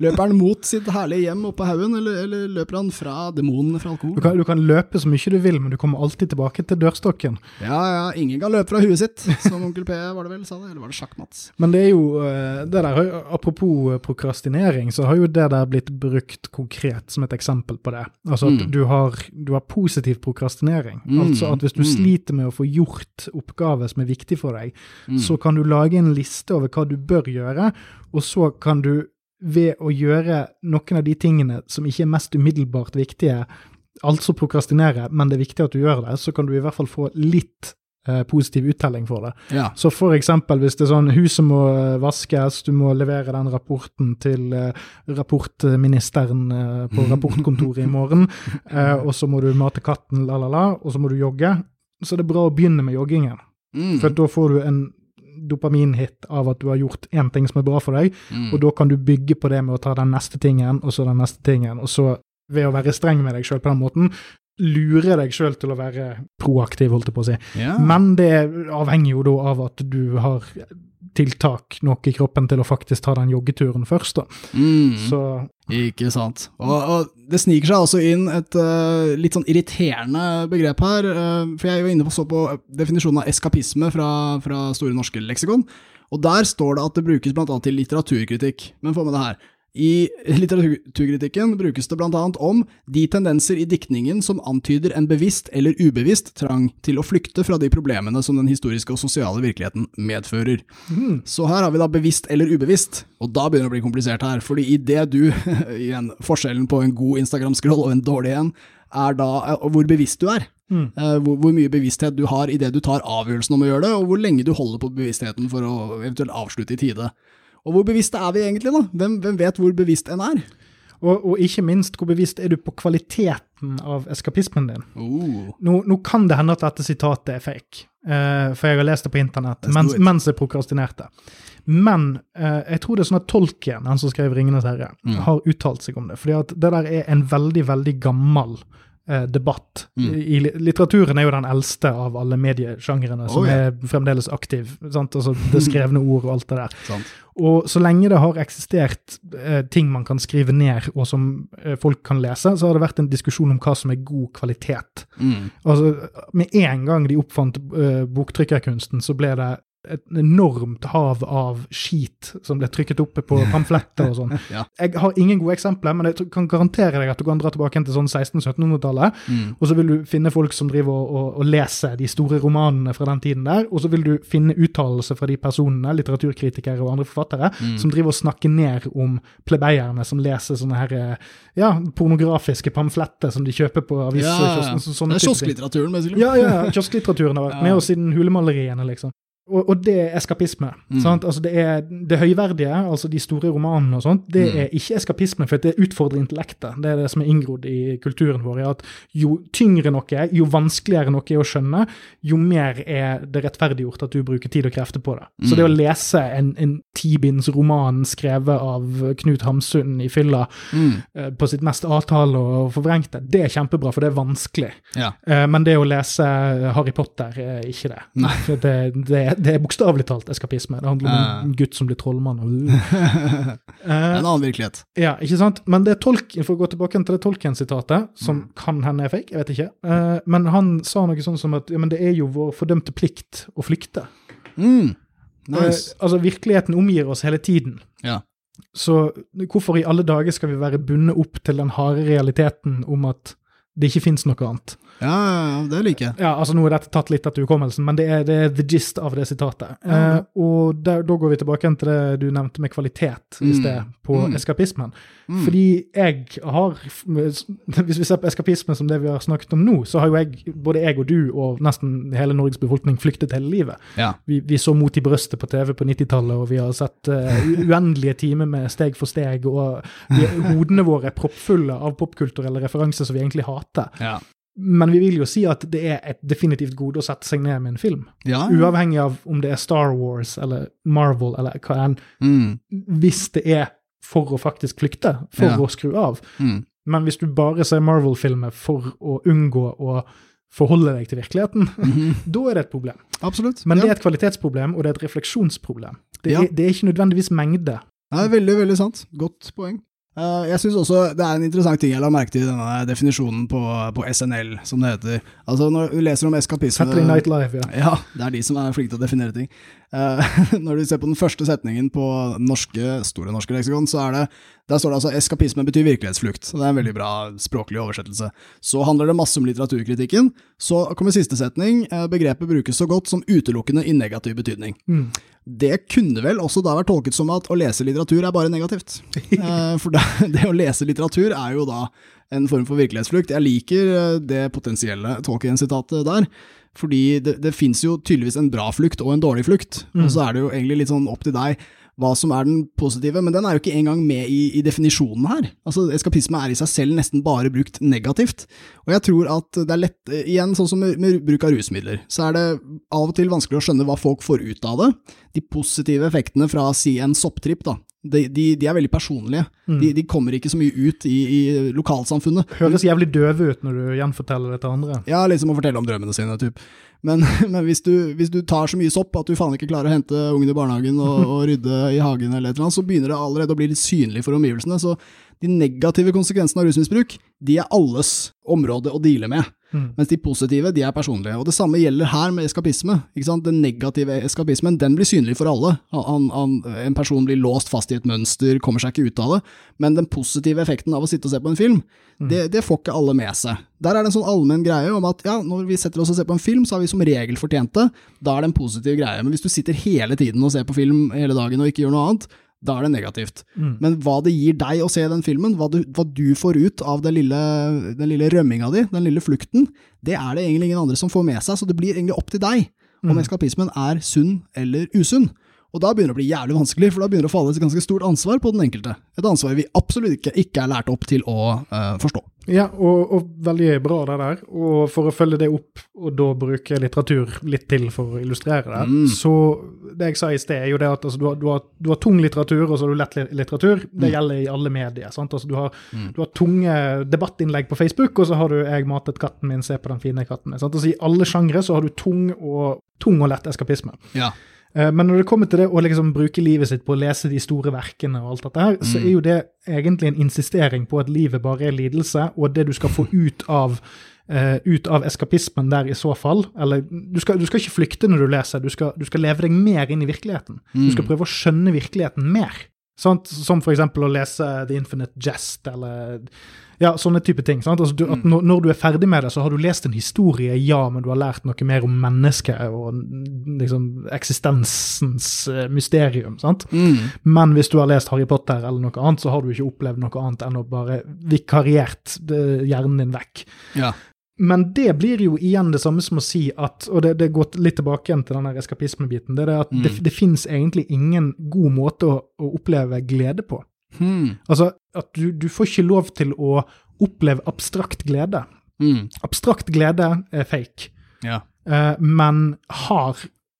løper han mot sitt herlige hjem oppe på haugen, eller, eller løper han fra demonene fra Du kan, du kan løpe så mye du vil, men du kommer alltid tilbake til dørstokken. Ja, ja, ingen kan løpe fra huet sitt, som onkel P var det vel, sa det, eller var det Sjakk-Mats? Men det er jo eh, det der, Apropos eh, prokrastinering, så har jo det der blitt brukt konkret som et eksempel på det. Altså at Mm. du, har, du har positiv prokrastinering. Mm, Altså at hvis du mm. sliter med å få gjort oppgaver som er viktig for deg, Mm. så kan du lage en liste over hva du bør gjøre, og så kan du ved å gjøre noen av de tingene som ikke er mest umiddelbart viktige, altså prokrastinere, men det er viktig at du gjør det, så kan du i hvert fall få litt eh, positiv uttelling for det. Ja. Så for eksempel hvis det er sånn huset må eh, vaskes, du må levere den rapporten til eh, rapportministeren eh, på rapportkontoret i morgen, og så må du mate katten, la, la, la, og så må du jogge. Så det er bra å begynne med joggingen, Mm. for da får du en dopaminhit av at du har gjort én ting som er bra for deg, Mm. og da kan du bygge på det med å ta den neste tingen, og så den neste tingen, og så ved å være streng med deg sjøl på den måten, lure deg sjøl til å være proaktiv, holdt jeg på å si. Ja. Men det avhenger jo da av at du har tiltak nok i kroppen til å faktisk ta den joggeturen først. da. Mm. Så Ikke sant. Og, og det sniker seg også inn et uh, litt sånn irriterende begrep her. Uh, for jeg var inne på så på definisjonen av eskapisme fra, fra Store norske leksikon. Og der står det at det brukes bl.a. til litteraturkritikk. Men få med det her. I litteraturkritikken brukes det blant annet om de tendenser i diktningen som antyder en bevisst eller ubevisst trang til å flykte fra de problemene som den historiske og sosiale virkeligheten medfører. mm, Så her har vi da bevisst eller ubevisst, og da begynner det å bli komplisert her, fordi idet du, igjen, forskjellen på en god Instagram-scroll og en dårlig en, er da hvor bevisst du er. mm. Hvor, hvor mye bevissthet du har idet du tar avgjørelsen om å gjøre det, og hvor lenge du holder på bevisstheten for å eventuelt avslutte i tide. Og hvor bevisste er vi egentlig, da? Hvem, hvem vet hvor bevisst en er? og, og ikke minst, hvor bevisst er du på kvaliteten av eskapismen din? Oh. Nå, nå kan det hende at dette sitatet er fake, uh, for jeg har lest det på internett mens, mens jeg prokrastinerte. Men uh, jeg tror det er sånn at Tolkien, han som skrev 'Ringenes herre', Mm. har uttalt seg om det. fordi at det der er en veldig, veldig gammel debatt. Mm. I, litteraturen er jo den eldste av alle mediesjangrene som Oh, ja. er fremdeles aktiv. Sant? Altså det skrevne ord og alt det der. Sant. Og så lenge det har eksistert eh, ting man kan skrive ned, og som eh, folk kan lese, så har det vært en diskusjon om hva som er god kvalitet. Mm. Altså, Med en gang de oppfant eh, boktrykkerkunsten, så ble det et enormt hav av skit som ble trykket oppe på pamfletter og sånn. Ja. Jeg har ingen gode eksempler, men jeg kan garantere deg at du kan dra tilbake til sånn 1600-1700-tallet, Mm. og så vil du finne folk som driver og, og, og leser de store romanene fra den tiden der, og så vil du finne uttalelser fra de personene, litteraturkritikere og andre forfattere, Mm. som driver og snakker ned om plebeierne som leser sånne her, eh, ja, pornografiske pamfletter som de kjøper på Ja, ja. sånne det er kiosklitteraturen, basically. Ja, ja, kiosklitteraturen har vært med Ja. oss siden hulemaleriene, liksom. Og, og det er eskapisme. Mm. Sant? Altså det, er, det høyverdige, altså de store romanene og sånt, det Mm. er ikke eskapisme, for det utfordrer intellektet. Det er det som er inngrodd i kulturen vår. er at Jo tyngre noe er, jo vanskeligere noe er å skjønne, jo mer er det rettferdiggjort at du bruker tid og krefter på det. Så Mm. det å lese en, en tibinds roman skrevet av Knut Hamsun i fylla Mm. eh, på sitt mest avtale og forvrengte, det er kjempebra, for det er vanskelig. Ja. Eh, Men det å lese Harry Potter er ikke det. Nei. Det, det, det er bokstavelig talt eskapisme. Det handler om Ja. en gutt som blir trollmann. Uh. en annen virkelighet. ja, ikke sant? Men det er Tolkien, for å gå tilbake til det Tolkien-sitatet, som Mm. kan hende er fake, jeg vet ikke, uh, men han sa noe sånn som at ja, men det er jo vår fordømte plikt å flykte. Mm. Nice. Eh, altså, virkeligheten omgir oss hele tiden. Ja. Så hvorfor i alle dager skal vi være bundet opp til den harde realiteten om at det ikke fins noe annet? Ja, det liker jeg. Ja, altså Nå er dette tatt litt etter hukommelsen, men det er, det er the gist av det sitatet. Mm. Eh, og der, da går vi tilbake til det du nevnte med kvalitet i Mm. sted, på Mm. eskapismen. Mm. Fordi jeg har Hvis vi ser på eskapisme som det vi har snakket om nå, så har jo jeg, både jeg og du og nesten hele Norges befolkning flyktet hele livet. Ja. Vi, vi så Mot i brøstet på TV på 90-tallet, og vi har sett uh, uendelige timer med Steg for steg, og vi, hodene våre er proppfulle av popkulturelle referanser som vi egentlig hater. Ja. Men vi vil jo si at det er et definitivt gode å sette seg ned med en film. ja. Uavhengig av om det er Star Wars eller Marvel eller hva enn. Mm. Hvis det er for å faktisk flykte, for Ja. å skru av. Mm. Men hvis du bare ser Marvel-filmer for å unngå å forholde deg til virkeligheten, Mhm. da er det et problem. Absolutt. Men ja. det er et kvalitetsproblem, og det er et refleksjonsproblem. Det Ja. er, det er ikke nødvendigvis mengde. Det er veldig, veldig sant. Godt poeng. Uh, jeg synes også det er en interessant ting jeg la merke til i denne definisjonen på, på SNL, som det heter. Altså Når du leser om eskapisme Saturday Night Live, ja. Ja, det er de som er flinke til å definere ting. Eh, når du ser på den første setningen på norske, Store norske leksikon, så er det der står det altså 'eskapisme betyr virkelighetsflukt'. Så Det er en veldig bra språklig oversettelse. Så handler det masse om litteraturkritikken. Så kommer siste setning. eh, Begrepet brukes så godt som utelukkende i negativ betydning. Mm. Det kunne vel også da vært tolket som at å lese litteratur er bare negativt. Eh, For det, å lese litteratur er jo da en form for virkelighetsflukt. Jeg liker det potensielle Tolkien-sitatet der, fordi det, det fins jo tydeligvis en bra flukt og en dårlig flukt. Og så er det jo egentlig litt sånn opp til deg hva som er den positive, men den er jo ikke engang med i, i definisjonen her. Altså, Eskapisme er i seg selv nesten bare brukt negativt. Og jeg tror at det er lett, igjen sånn som med, med bruk av rusmidler, så er det av og til vanskelig å skjønne hva folk får ut av det. De positive effektene fra si en sopptripp, da. De, de, de er veldig personlige. Mm. De, de kommer ikke så mye ut i, i lokalsamfunnet. Høres jævlig døve ut når du gjenforteller det til andre. Ja, liksom å fortelle om drømmene sine, typ. Men, men hvis, du, hvis du tar så mye sopp at du faen ikke klarer å hente ungen i barnehagen og, og rydde i hagen, eller et eller annet, så begynner det allerede å bli litt synlig for omgivelsene. Så de negative konsekvensene av rusmisbruk, de er alles område å deale med. Mm. Mens de positive, de er personlige. Og det samme gjelder her med eskapisme. Den negative eskapismen, den blir synlig for alle. Han, han, en person blir låst fast i et mønster, kommer seg ikke ut av det. Men den positive effekten av å sitte og se på en film, det, det får ikke alle med seg. Der er det en sånn allmenn greie om at ja, når vi setter oss og ser på en film, så har vi som regel fortjent det. Da er det en positiv greie. Men hvis du sitter hele tiden og ser på film hele dagen og ikke gjør noe annet, da er det negativt. Mm. Men hva det gir deg å se den filmen, hva du, hva du får ut av den lille, den lille rømminga di, den lille flukten, det er det egentlig ingen andre som får med seg, så det blir egentlig opp til deg om Mm. eskapismen er sunn eller usunn. Og da begynner det å bli jævlig vanskelig, for da begynner det å falle et ganske stort ansvar på den enkelte. Et ansvar vi absolutt ikke, ikke er lært opp til å uh, forstå. Ja, og, og veldig bra det der. Og for å følge det opp, og da bruke litteratur litt til for å illustrere det, Mm. så det jeg sa i sted, er jo det at altså, du, har, du, har, du har tung litteratur, og så har du lett litteratur. Det gjelder i alle medier. sant? Altså, du, har, du har tunge debattinnlegg på Facebook, og så har du 'jeg matet katten min, se på den fine katten min'. Sant? Altså, I alle sjangre så har du tung og, tung og lett eskapisme. Ja. Eh, Men når det kommer til det å liksom bruke livet sitt på å lese de store verkene og alt dette her, så er jo det egentlig en insistering på at livet bare er lidelse, og det du skal få ut av eh, ut av eskapismen der i så fall. Eller du skal, du skal ikke flykte når du leser, du skal, du skal leve deg mer inn i virkeligheten. Du skal prøve å skjønne virkeligheten mer. Sant? Som eksempel å lese The Infinite Jest, eller ja, sånne type ting. Altså, du, at når, du er ferdig med det, så har du lest en historie, ja, men du har lært noe mer om mennesket og liksom eksistensens eh, mysterium. Mm. Men hvis du har lest Harry Potter eller noe annet, så har du ikke opplevd noe annet enn å bare vikariert hjernen din vekk. Ja. Men det blir jo igjen det samme som å si at, og det, det går litt tilbake igjen til den eskapismebiten, det er det at det, det fins egentlig ingen god måte å, å oppleve glede på. Hmm. Altså, at du, du får ikke lov til å oppleve abstrakt glede. Mm. Abstrakt glede er fake, Ja. eh, men har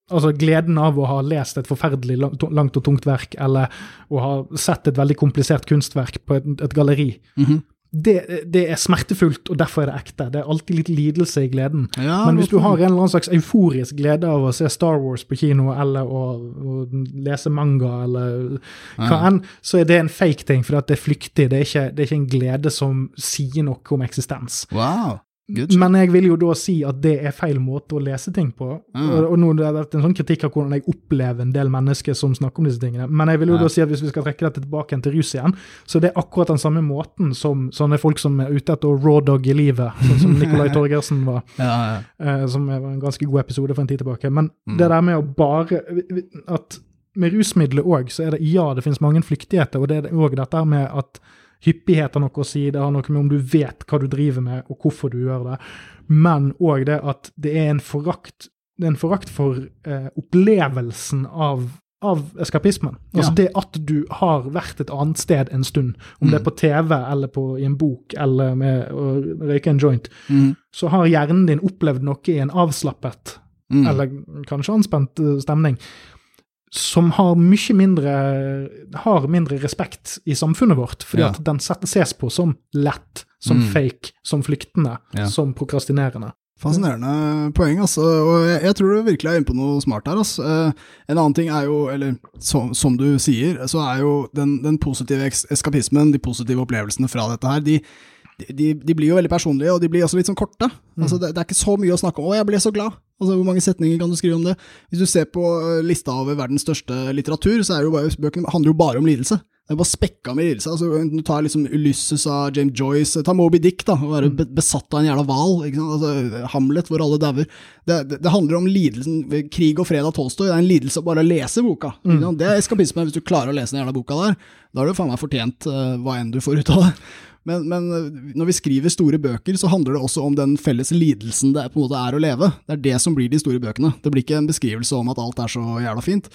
Altså gleden av å ha lest et forferdelig langt, langt og tungt verk, eller å ha sett et veldig komplisert kunstverk på et, et galleri, Mhm. Det, det er smertefullt, og derfor er det ekte. Det er alltid litt lidelse i gleden. Ja, Men hvis du har en eller annen slags euforisk glede av å se Star Wars på kino, eller å, å lese manga, eller hva Ja. enn, så er det en fake ting, for det er flyktig. Det er, ikke, det er ikke en glede som sier noe om eksistens. Wow. Men jeg vil jo da si at det er feil måte å lese ting på. Mm. Og, og nå det har vært en sånn kritikk av hvordan jeg opplever en del mennesker som snakker om disse tingene. Men jeg vil jo Ja. da si at hvis vi skal trekke dette tilbake til rus igjen, så det er akkurat den samme måten som sånne folk som er ute etter å raw dog i livet, sånn som Nicolai Torgersen var. Ja, ja. eh, som var en ganske god episode for en tid tilbake. Men Mm. det der med å bare at Med rusmidler òg, så er det ja, det finnes mange flyktigheter, og det er òg dette med at hyppighet har noe å si, det har noe med om du vet hva du driver med, og hvorfor du gjør det, men òg det at det er en forakt er en forakt for eh, opplevelsen av av eskapismen. Altså Ja. det at du har vært et annet sted en stund, om det er på TV eller på, i en bok eller med å røyke en joint, Mm. så har hjernen din opplevd noe i en avslappet, Mm. eller kanskje anspent eh, stemning, som har mye mindre har mindre respekt i samfunnet vårt, fordi Ja. at den ses på som lett, som Mm. fake, som flyktende, Ja. som prokrastinerende. Fascinerende poeng, altså. Og jeg, jeg tror du virkelig er inne på noe smart her. Altså. Eh, en annen ting er jo, eller som, som du sier, så er jo den, den positive eskapismen, de positive opplevelsene fra dette her, de, de, de blir jo veldig personlige, og de blir også litt sånn korte. Altså, det, det er ikke så mye å snakke om. 'Å, jeg ble så glad'. Altså, Hvor mange setninger kan du skrive om det? Hvis du ser på eh, lista over verdens største litteratur, så jo bare, bøkene handler jo bare om lidelse. Det er bare spekka med lidelse. Altså, du tar liksom Ulysses av James Joyce, ta Moby Dick, da, og være be- besatt av en jævla hval. Altså, Hamlet, hvor alle dauer. Det, det, det handler om lidelsen. Krig og fred av Tolstoy. Det er en lidelse bare å lese boka. Mm. Det er eskapisme. Hvis du klarer å lese den jævla boka der, da har du faen meg fortjent uh, hva enn du får ut av det. Men, men eh, når vi skriver store bøker, så handler det også om den felles lidelsen det på en måte er å leve. Det er det som blir de store bøkene. Det blir ikke en beskrivelse om at alt er så jævla fint.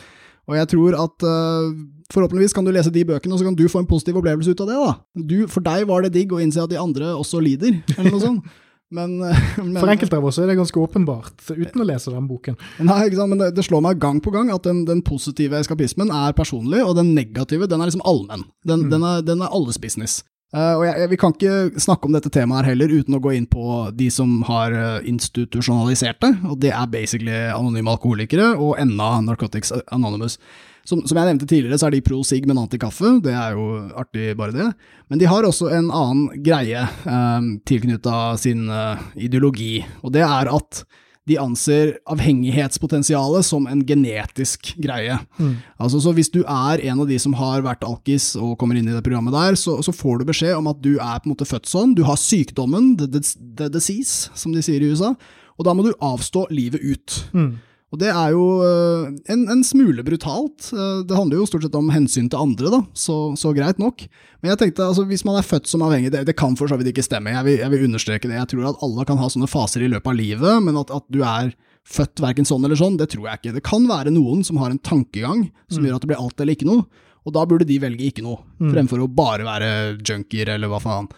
Og jeg tror at uh, forhåpentligvis kan du lese de bøkene, og så kan du få en positiv opplevelse ut av det. da. Du, for deg var det digg å innse at de andre også lider, eller noe sånt. Men, men For enkelte av oss er det ganske åpenbart, uten å lese den boken. Nei, ikke sant, men det, det slår meg gang på gang at den, den positive eskapismen er personlig, og den negative den er liksom allmenn. Den, den, er, den er alles business. Eh, og jeg, jeg, Vi kan ikke snakke om dette temaet her heller uten å gå inn på de som har uh, institusjonalisert det, og det er basically anonyme alkoholikere og enda Narcotics Anonymous. Som, som, jeg nevnte tidligere, så er de pro sig, men anti-kaffe. Det er jo artig, bare det. Men de har også en annen greie eh, tilknytta sin uh, ideologi, og det er at de anser avhengighetspotensialet som en genetisk greie. Mm. Altså, så Hvis du er en av de som har vært alkis og kommer inn i det programmet der, så, så får du beskjed om at du er på en måte født sånn, du har sykdommen, the, the, the disease, som de sier i USA, og da må du avstå livet ut. Mm. Og det er jo eh, en, en, smule brutalt. Eh, det handler jo stort sett om hensyn til andre, da, så, så greit nok. Men jeg tenkte, altså, hvis man er født som avhengig, det, det kan for så vidt ikke stemme, jeg vil, jeg vil, understreke det. Jeg tror at alle kan ha sånne faser i løpet av livet, men at, at du er født verken sånn eller sånn, det tror jeg ikke. Det kan være noen som har en tankegang som mm. gjør at det blir alt eller ikke noe, og da burde de velge ikke noe, mm. fremfor å bare være junkier eller hva faen.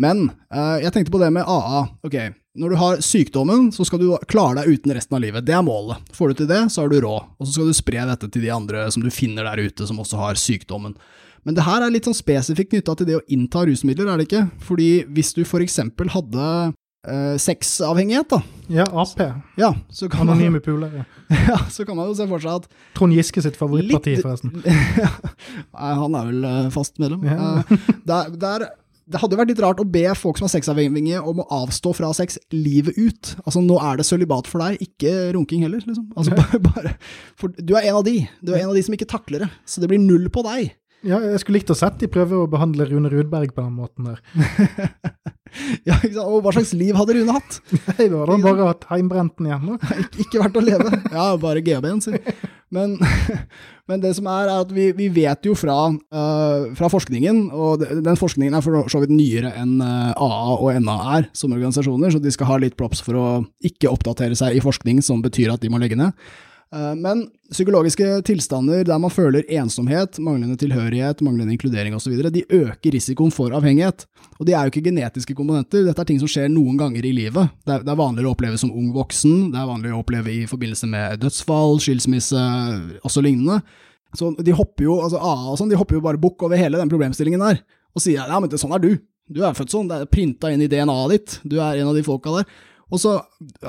Men uh, jeg tenkte på det med AA. Ok, når du har sykdommen, så skal du klare deg uten resten av livet. Det er målet. Får du til det, så har du råd. Og så skal du spre dette til de andre som du finner der ute, som også har sykdommen. Men det her er litt sånn spesifikt knytta til det å innta rusmidler, er det ikke? Fordi hvis du for eksempel hadde uh, sexavhengighet, da Ja, Ap. Ja, så kan Anonyme pulere. Ja, så kan man jo se for seg at Trond Giske sitt favorittparti, forresten. Ja, han er vel uh, fast medlem. Ja. Uh, der, der det hadde vært litt rart å be folk som er sexavhengige om å avstå fra sex livet ut. Altså, nå er det sølibat for deg, ikke runking heller, liksom. Altså, bare, bare, for du er en av de. Du er en av de som ikke takler det. Så det blir null på deg. Ja, jeg skulle likt å sett de prøve å behandle Rune Rudberg på den måten der. ja, ikke sant? Og hva slags liv hadde Rune hatt? Nei, da hadde han bare hatt heimbrenten igjen. ikke, ikke vært å leve. Ja, bare GB-en, si. Men, men, det som er, er at vi, vi vet jo fra, uh, fra, forskningen, og den forskningen er for så vidt nyere enn uh, eh, AA og NA er som organisasjoner, så de skal ha litt props for å ikke oppdatere seg i forskning som betyr at de må legge ned. Eh, men psykologiske tilstander der man føler ensomhet, manglende tilhørighet, manglende inkludering osv., de øker risikoen for avhengighet. Og de er jo ikke genetiske komponenter, dette er ting som skjer noen ganger i livet. Det er, er vanligere å oppleve som ung voksen, det er vanligere å oppleve i forbindelse med dødsfall, skilsmisse osv. Så de hopper jo, altså AA og sånn, de hopper jo bare bukk over hele den problemstillingen der, og sier ja, men sånn er du. Du er født sånn, det er printa inn i DNA-et ditt, du er en av de folka der. Og så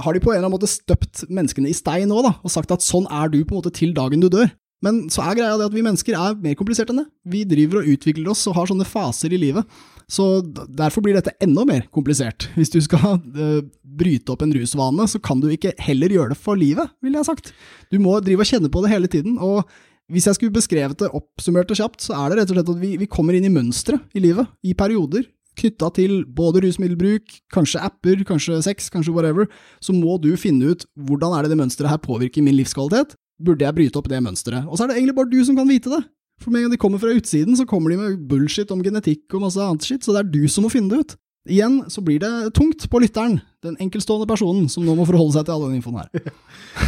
har de på en eller annen måte støpt menneskene i stein òg, og sagt at sånn er du på en måte til dagen du dør. Men så er greia det at vi mennesker er mer kompliserte enn det. Vi driver og utvikler oss og har sånne faser i livet. Så derfor blir dette enda mer komplisert. Hvis du skal uh, bryte opp en rusvane, så kan du ikke heller gjøre det for livet, ville jeg sagt. Du må drive og kjenne på det hele tiden. og hvis jeg skulle beskrevet det oppsummert og kjapt, så er det rett og slett at vi, vi kommer inn i mønstre i livet, i perioder knytta til både rusmiddelbruk, kanskje apper, kanskje sex, kanskje whatever, så må du finne ut hvordan er det det mønsteret her påvirker min livskvalitet. Burde jeg bryte opp det mønsteret? Og så er det egentlig bare du som kan vite det. For med en gang de kommer fra utsiden, så kommer de med bullshit om genetikk og masse annet shit, så det er du som må finne det ut. Igjen så blir det tungt på lytteren, den enkeltstående personen som nå må forholde seg til all den infoen her.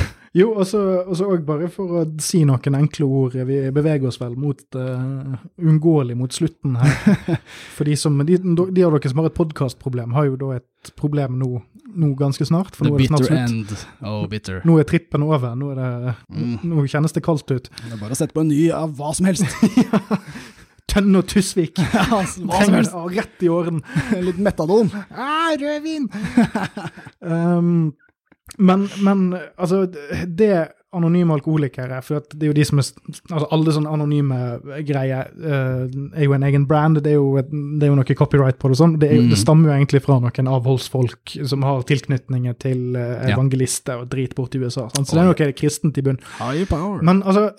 Jo, og så bare for å si noen enkle ord. Vi beveger oss vel mot uh, uunngåelig mot slutten her. For de, som, de, de av dere som har et podkastproblem, har jo da et problem nå, nå ganske snart. For The nå er det snart slutt. End. Oh, bitter. Nå er trippen over. Nå, det, mm. nå, kjennes det kaldt ut. Det er bare å sette på en ny av hva som helst. ja. Tønne og Tusvik. Ja, hva som helst. Rett i åren. Litt metadon. Ah, rødvin! um, men, men altså, det anonyme alkoholikere, for det er jo de som er altså Alle sånne anonyme greier uh, er jo en egen brand, det er jo, et, det er jo noe copyright på det. sånn, det, mm. det, stammer jo egentlig fra noen avholdsfolk som har tilknytninger til uh, evangelister og drit borti USA. Sant? Så det er noe kristent i bunn. Men altså,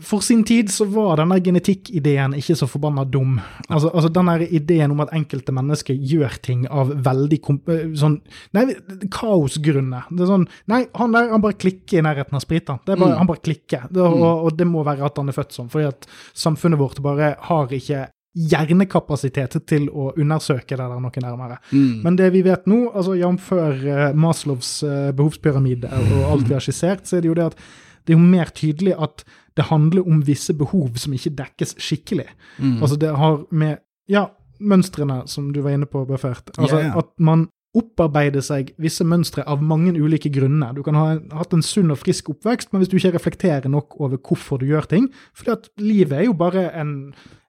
for sin tid så var denne genetikkideen ikke så forbanna dum. Altså, altså denne ideen om at enkelte mennesker gjør ting av veldig eh, sånn Nei, kaosgrunner. Det er sånn Nei, han der han bare klikker i nærheten av spriten. Det er bare, mm. Han bare klikker. Det, og, og, det må være at han er født sånn. Fordi at samfunnet vårt bare har ikke hjernekapasitet til å undersøke det der noe nærmere. Mm. Men det vi vet nå, altså jf. Uh, Maslows uh, behovspyramide og alt vi har skissert, så er det jo det at det er jo mer tydelig at det handler om visse behov som ikke dekkes skikkelig. Mm. Altså det har med ja, mønstrene som du var inne på, Buffert. Altså yeah. At man opparbeide seg visse mønstre av mange ulike grunner. Du kan ha hatt en sunn og frisk oppvekst, men hvis du ikke reflekterer nok over hvorfor du gjør ting fordi at livet er jo bare en,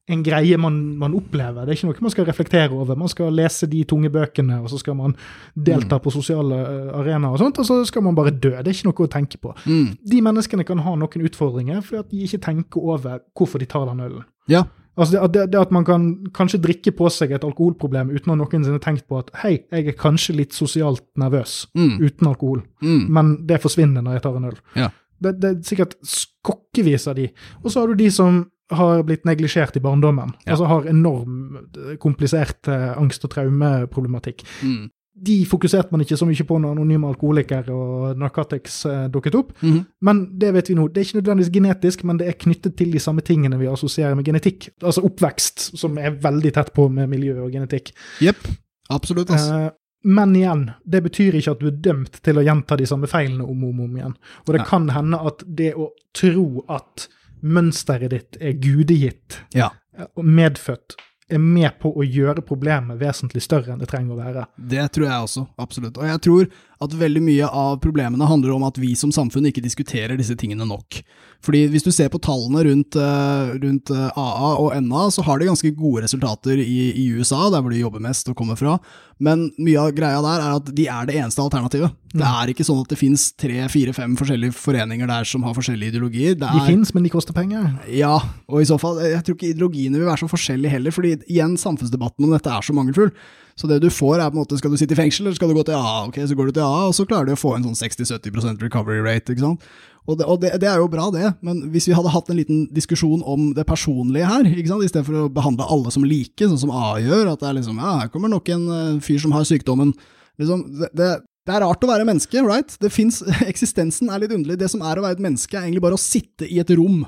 en greie man, man, opplever. Det er ikke noe man skal reflektere over. Man skal lese de tunge bøkene, og så skal man delta mm. på sosiale eh, arenaer, og sånt, og så skal man bare dø. Det er ikke noe å tenke på. Mm. De menneskene kan ha noen utfordringer fordi de ikke tenker over hvorfor de tar den ølen. Ja, Altså det, det, at man kan kanskje drikke på seg et alkoholproblem uten å noensinne tenkt på at hei, jeg er kanskje litt sosialt nervøs mm. uten alkohol, mm. men det forsvinner når jeg tar en øl. Ja. Det, det, er sikkert skokkevis av de. Og så har du de som har blitt neglisjert i barndommen. Ja. Altså har enorm komplisert eh, angst- og traumeproblematikk. Mm de fokuserte man ikke så mye på når anonyme alkoholikere og narkotics eh, dukket opp. Mm. Men det vet vi nå. Det er ikke nødvendigvis genetisk, men det er knyttet til de samme tingene vi assosierer med genetikk. Altså oppvekst, som er veldig tett på med miljø og genetikk. Jepp. Absolutt. Altså. Eh, men igjen, det betyr ikke at du er dømt til å gjenta de samme feilene om og om, om igjen. Og det ja. kan hende at det å tro at mønsteret ditt er gudegitt ja. og medfødt, er med på å gjøre problemet vesentlig større enn det trenger å være. Det tror jeg også, absolutt. Og jeg tror at veldig mye av problemene handler om at vi som samfunn ikke diskuterer disse tingene nok. Fordi hvis du ser på tallene rundt, uh, rundt uh, eh, AA og NA, så har de ganske gode resultater i, i, USA, der hvor de jobber mest og kommer fra. Men mye av greia der er at de er det eneste alternativet. Mm. Det er ikke sånn at det finnes tre, fire, fem forskjellige foreninger der som har forskjellige ideologier. Er, de finnes, men de koster penger. Ja, og i så fall, jeg tror ikke ideologiene vil være så forskjellige heller, fordi igjen, samfunnsdebatten om dette er så mangelfull. Så det du får er på en måte, skal du sitte i fengsel, eller skal du gå til AA? Ok, så går du til AA, og så klarer du å få en sånn 60-70% recovery rate, ikke sant. Og, det, og det, det, er jo bra, det, men hvis vi hadde hatt en liten diskusjon om det personlige her, ikke sant, istedenfor å behandle alle som like, sånn som AA gjør, at det er liksom ja, her kommer nok en uh, fyr som har sykdommen. Liksom, det, det, det er rart å være menneske, right? Det finnes, Eksistensen er litt underlig. Det som er å være et menneske, er egentlig bare å sitte i et rom.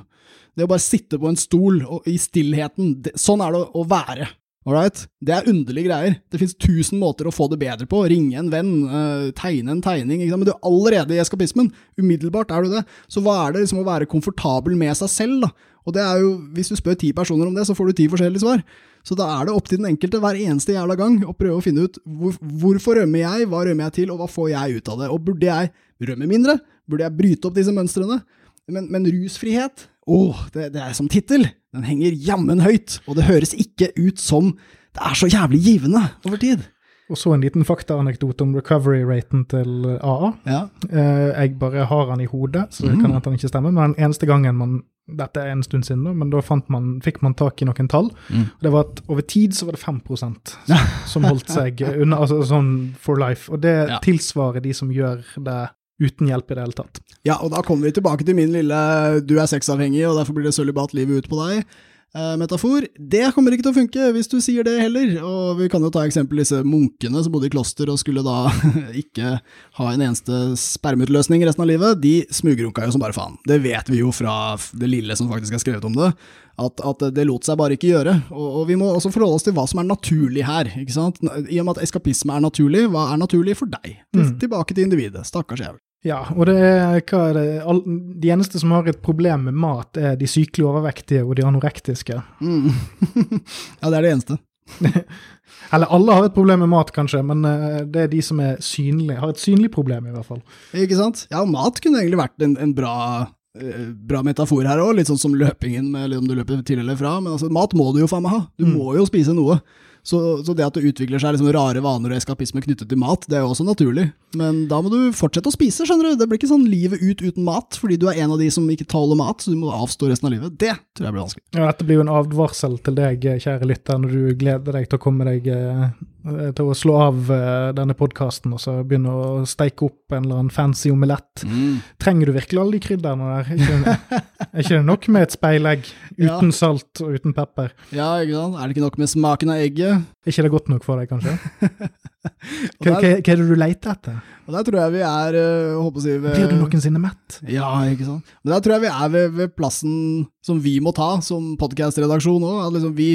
Det å bare sitte på en stol og, i stillheten. Det, sånn er det å, å være. Alright? Det er underlige greier. Det finnes tusen måter å få det bedre på. Ringe en venn, uh, tegne en tegning. Men du er allerede i eskapismen. Umiddelbart er du det. Så hva er det liksom å være komfortabel med seg selv, da? Og det er jo, hvis du spør ti personer om det, så får du ti forskjellige svar. Så da er det opp til den enkelte hver eneste jævla gang å prøve å finne ut hvor, hvorfor rømmer jeg, hva rømmer jeg til, og hva får jeg ut av det? Og burde jeg rømme mindre? Burde jeg bryte opp disse mønstrene? Men, men rusfrihet, åh, det, det er som tittel. Den henger jammen høyt, og det høres ikke ut som det er så jævlig givende over tid. Og så en liten faktaanekdote om recovery-raten til AA. Ja. Eh, jeg bare har den i hodet, så det mm. kan hende han ikke stemmer. Men eneste gangen man Dette er en stund siden, da, men da man, fikk man tak i noen tall. Mm. Det var at over tid så var det 5% som holdt seg unna, altså sånn for life. Og det ja. tilsvarer de som gjør det uten hjelp i det hele tatt. Ja, og da kommer vi tilbake til min lille 'du er sexavhengig, og derfor blir det sølibat livet ut på deg'. Uh, metafor. Det kommer ikke til å funke hvis du sier det heller. Og vi kan jo ta eksempel disse munkene som bodde i kloster og skulle da ikke ha en eneste spermeutløsning resten av livet. De smugrunka jo som bare faen. Det vet vi jo fra det lille som faktisk er skrevet om det. At, at det lot seg bare ikke gjøre. Og, og, vi må også forholde oss til hva som er naturlig her. ikke sant? I og med at eskapisme er naturlig, hva er naturlig for deg? Mm. Tilbake til individet. Stakkars jævel. Ja, og det er, hva er det, de eneste som har et problem med mat, er de sykelig overvektige og de anorektiske. Mm. ja, det er det eneste. Eller alle har et problem med mat, kanskje, men eh, det er de som er synlige, har et synlig problem, i hvert fall. Ikke sant? Ja, mat kunne egentlig vært en, en bra, bra metafor her òg, litt sånn som løpingen, med om du løper til eller fra. Men altså, mat må du jo faen meg ha. Du mm. må jo spise noe. Så, så, det at det utvikler seg liksom rare vaner og eskapisme knyttet til mat, det er jo også naturlig. Men da må du fortsette å spise, skjønner du. Det blir ikke sånn livet ut uten mat, fordi du er en av de som ikke tåler mat, så du må avstå resten av livet. Det tror jeg blir vanskelig. Ja, dette blir jo en advarsel til deg, kjære lytter, når du gleder deg til å komme deg eh, Eh, til å slå av uh, denne podkasten og så begynne å steike opp en eller annen fancy omelett. Mm. Trenger du virkelig alle de krydderne der? Er ikke, er ikke det nok med et speilegg uten ja. salt og uten pepper? Ja, ikke sant? Er det ikke nok med smaken av egget? Er ikke det godt nok for deg, kanskje? hva, hva, hva, er det du leter etter? Og Der tror jeg vi er håper å si, ved, Blir du noensinne mett? Ja, ikke sant. Men der tror jeg vi er ved, ved plassen som vi må ta som podkastredaksjon òg. Liksom vi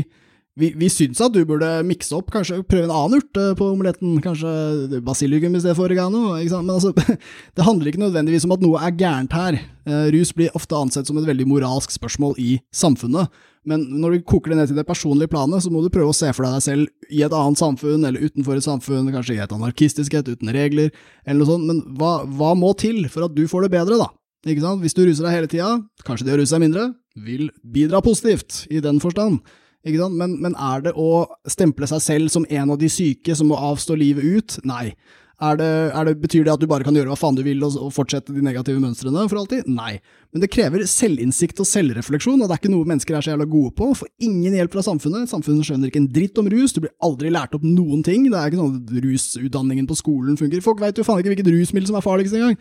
Vi, vi syns at du burde mikse opp, kanskje prøve en annen urte på omeletten. Kanskje basilikum i stedet for oregano. Ikke sant? Men altså, det handler ikke nødvendigvis om at noe er gærent her. Eh, rus blir ofte ansett som et veldig moralsk spørsmål i samfunnet. Men når du koker det ned til det personlige planet, så må du prøve å se for deg deg selv i et annet samfunn, eller utenfor et samfunn, kanskje i et anarkistisk et, uten regler, eller noe sånt. Men hva, hva må til for at du får det bedre, da? Ikke sant? Hvis du ruser deg hele tida, kanskje det å ruse deg mindre, vil bidra positivt, i den forstand. Men, men, er det å stemple seg selv som en av de syke som må avstå livet ut? Nei. Er det, er det, betyr det at du bare kan gjøre hva faen du vil og, og, fortsette de negative mønstrene for alltid? Nei. Men det krever selvinnsikt og selvrefleksjon, og det er ikke noe mennesker er så jævla gode på. Får ingen hjelp fra samfunnet. Samfunnet skjønner ikke en dritt om rus. Du blir aldri lært opp noen ting. Det er ikke sånn at rusutdanningen på skolen funker. Folk veit jo faen ikke hvilket rusmiddel som er farligst engang.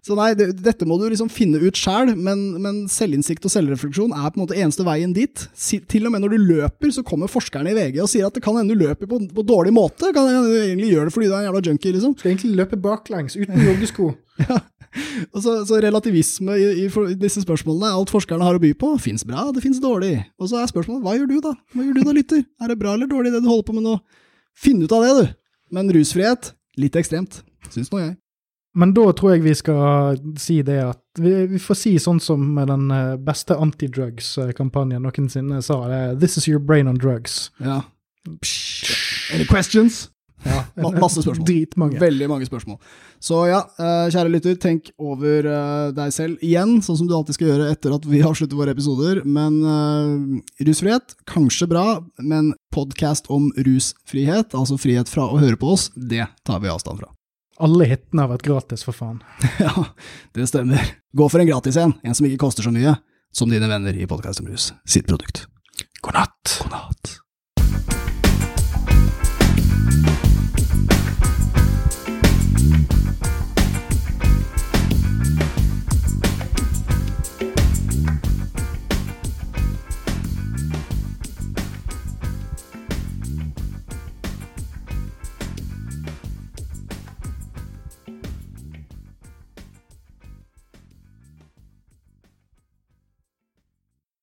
Så nei, det, dette må du liksom finne ut sjæl, men, men, selvinnsikt og selvrefleksjon er på en måte eneste veien dit. Si, til og med når du løper, så kommer forskerne i VG og sier at det kan hende du løper på, på dårlig måte. Kan hende du egentlig gjør det fordi du er en jævla junkie, liksom. Skal egentlig løpe baklengs, uten joggesko. ja. Og så, så relativisme i, i, i, disse spørsmålene, alt forskerne har å by på, fins bra, det fins dårlig. Og så er spørsmålet hva gjør du da? Hva gjør du da, lytter? Er det bra eller dårlig det du holder på med nå? Finn ut av det, du. Men rusfrihet, litt ekstremt, syns nå jeg. Men da tror jeg vi skal si det at vi, vi får si sånn som med den eh, beste antidrugs-kampanjen noensinne sa, det 'This is your brain on drugs'. Ja. Any questions? Ja, Masse spørsmål. Dritmange. Veldig mange spørsmål. Så ja, eh, kjære lytter, tenk over eh, deg selv igjen, sånn som du alltid skal gjøre etter at vi har sluttet våre episoder. Men uh, rusfrihet, kanskje bra, men podkast om rusfrihet, altså frihet fra å høre på oss, det tar vi avstand fra. Alle hitene har vært gratis, for faen. ja, det stemmer. Gå for en gratis en, en som ikke koster så mye, som dine venner i Podkast om rus sitt produkt. God natt. God natt.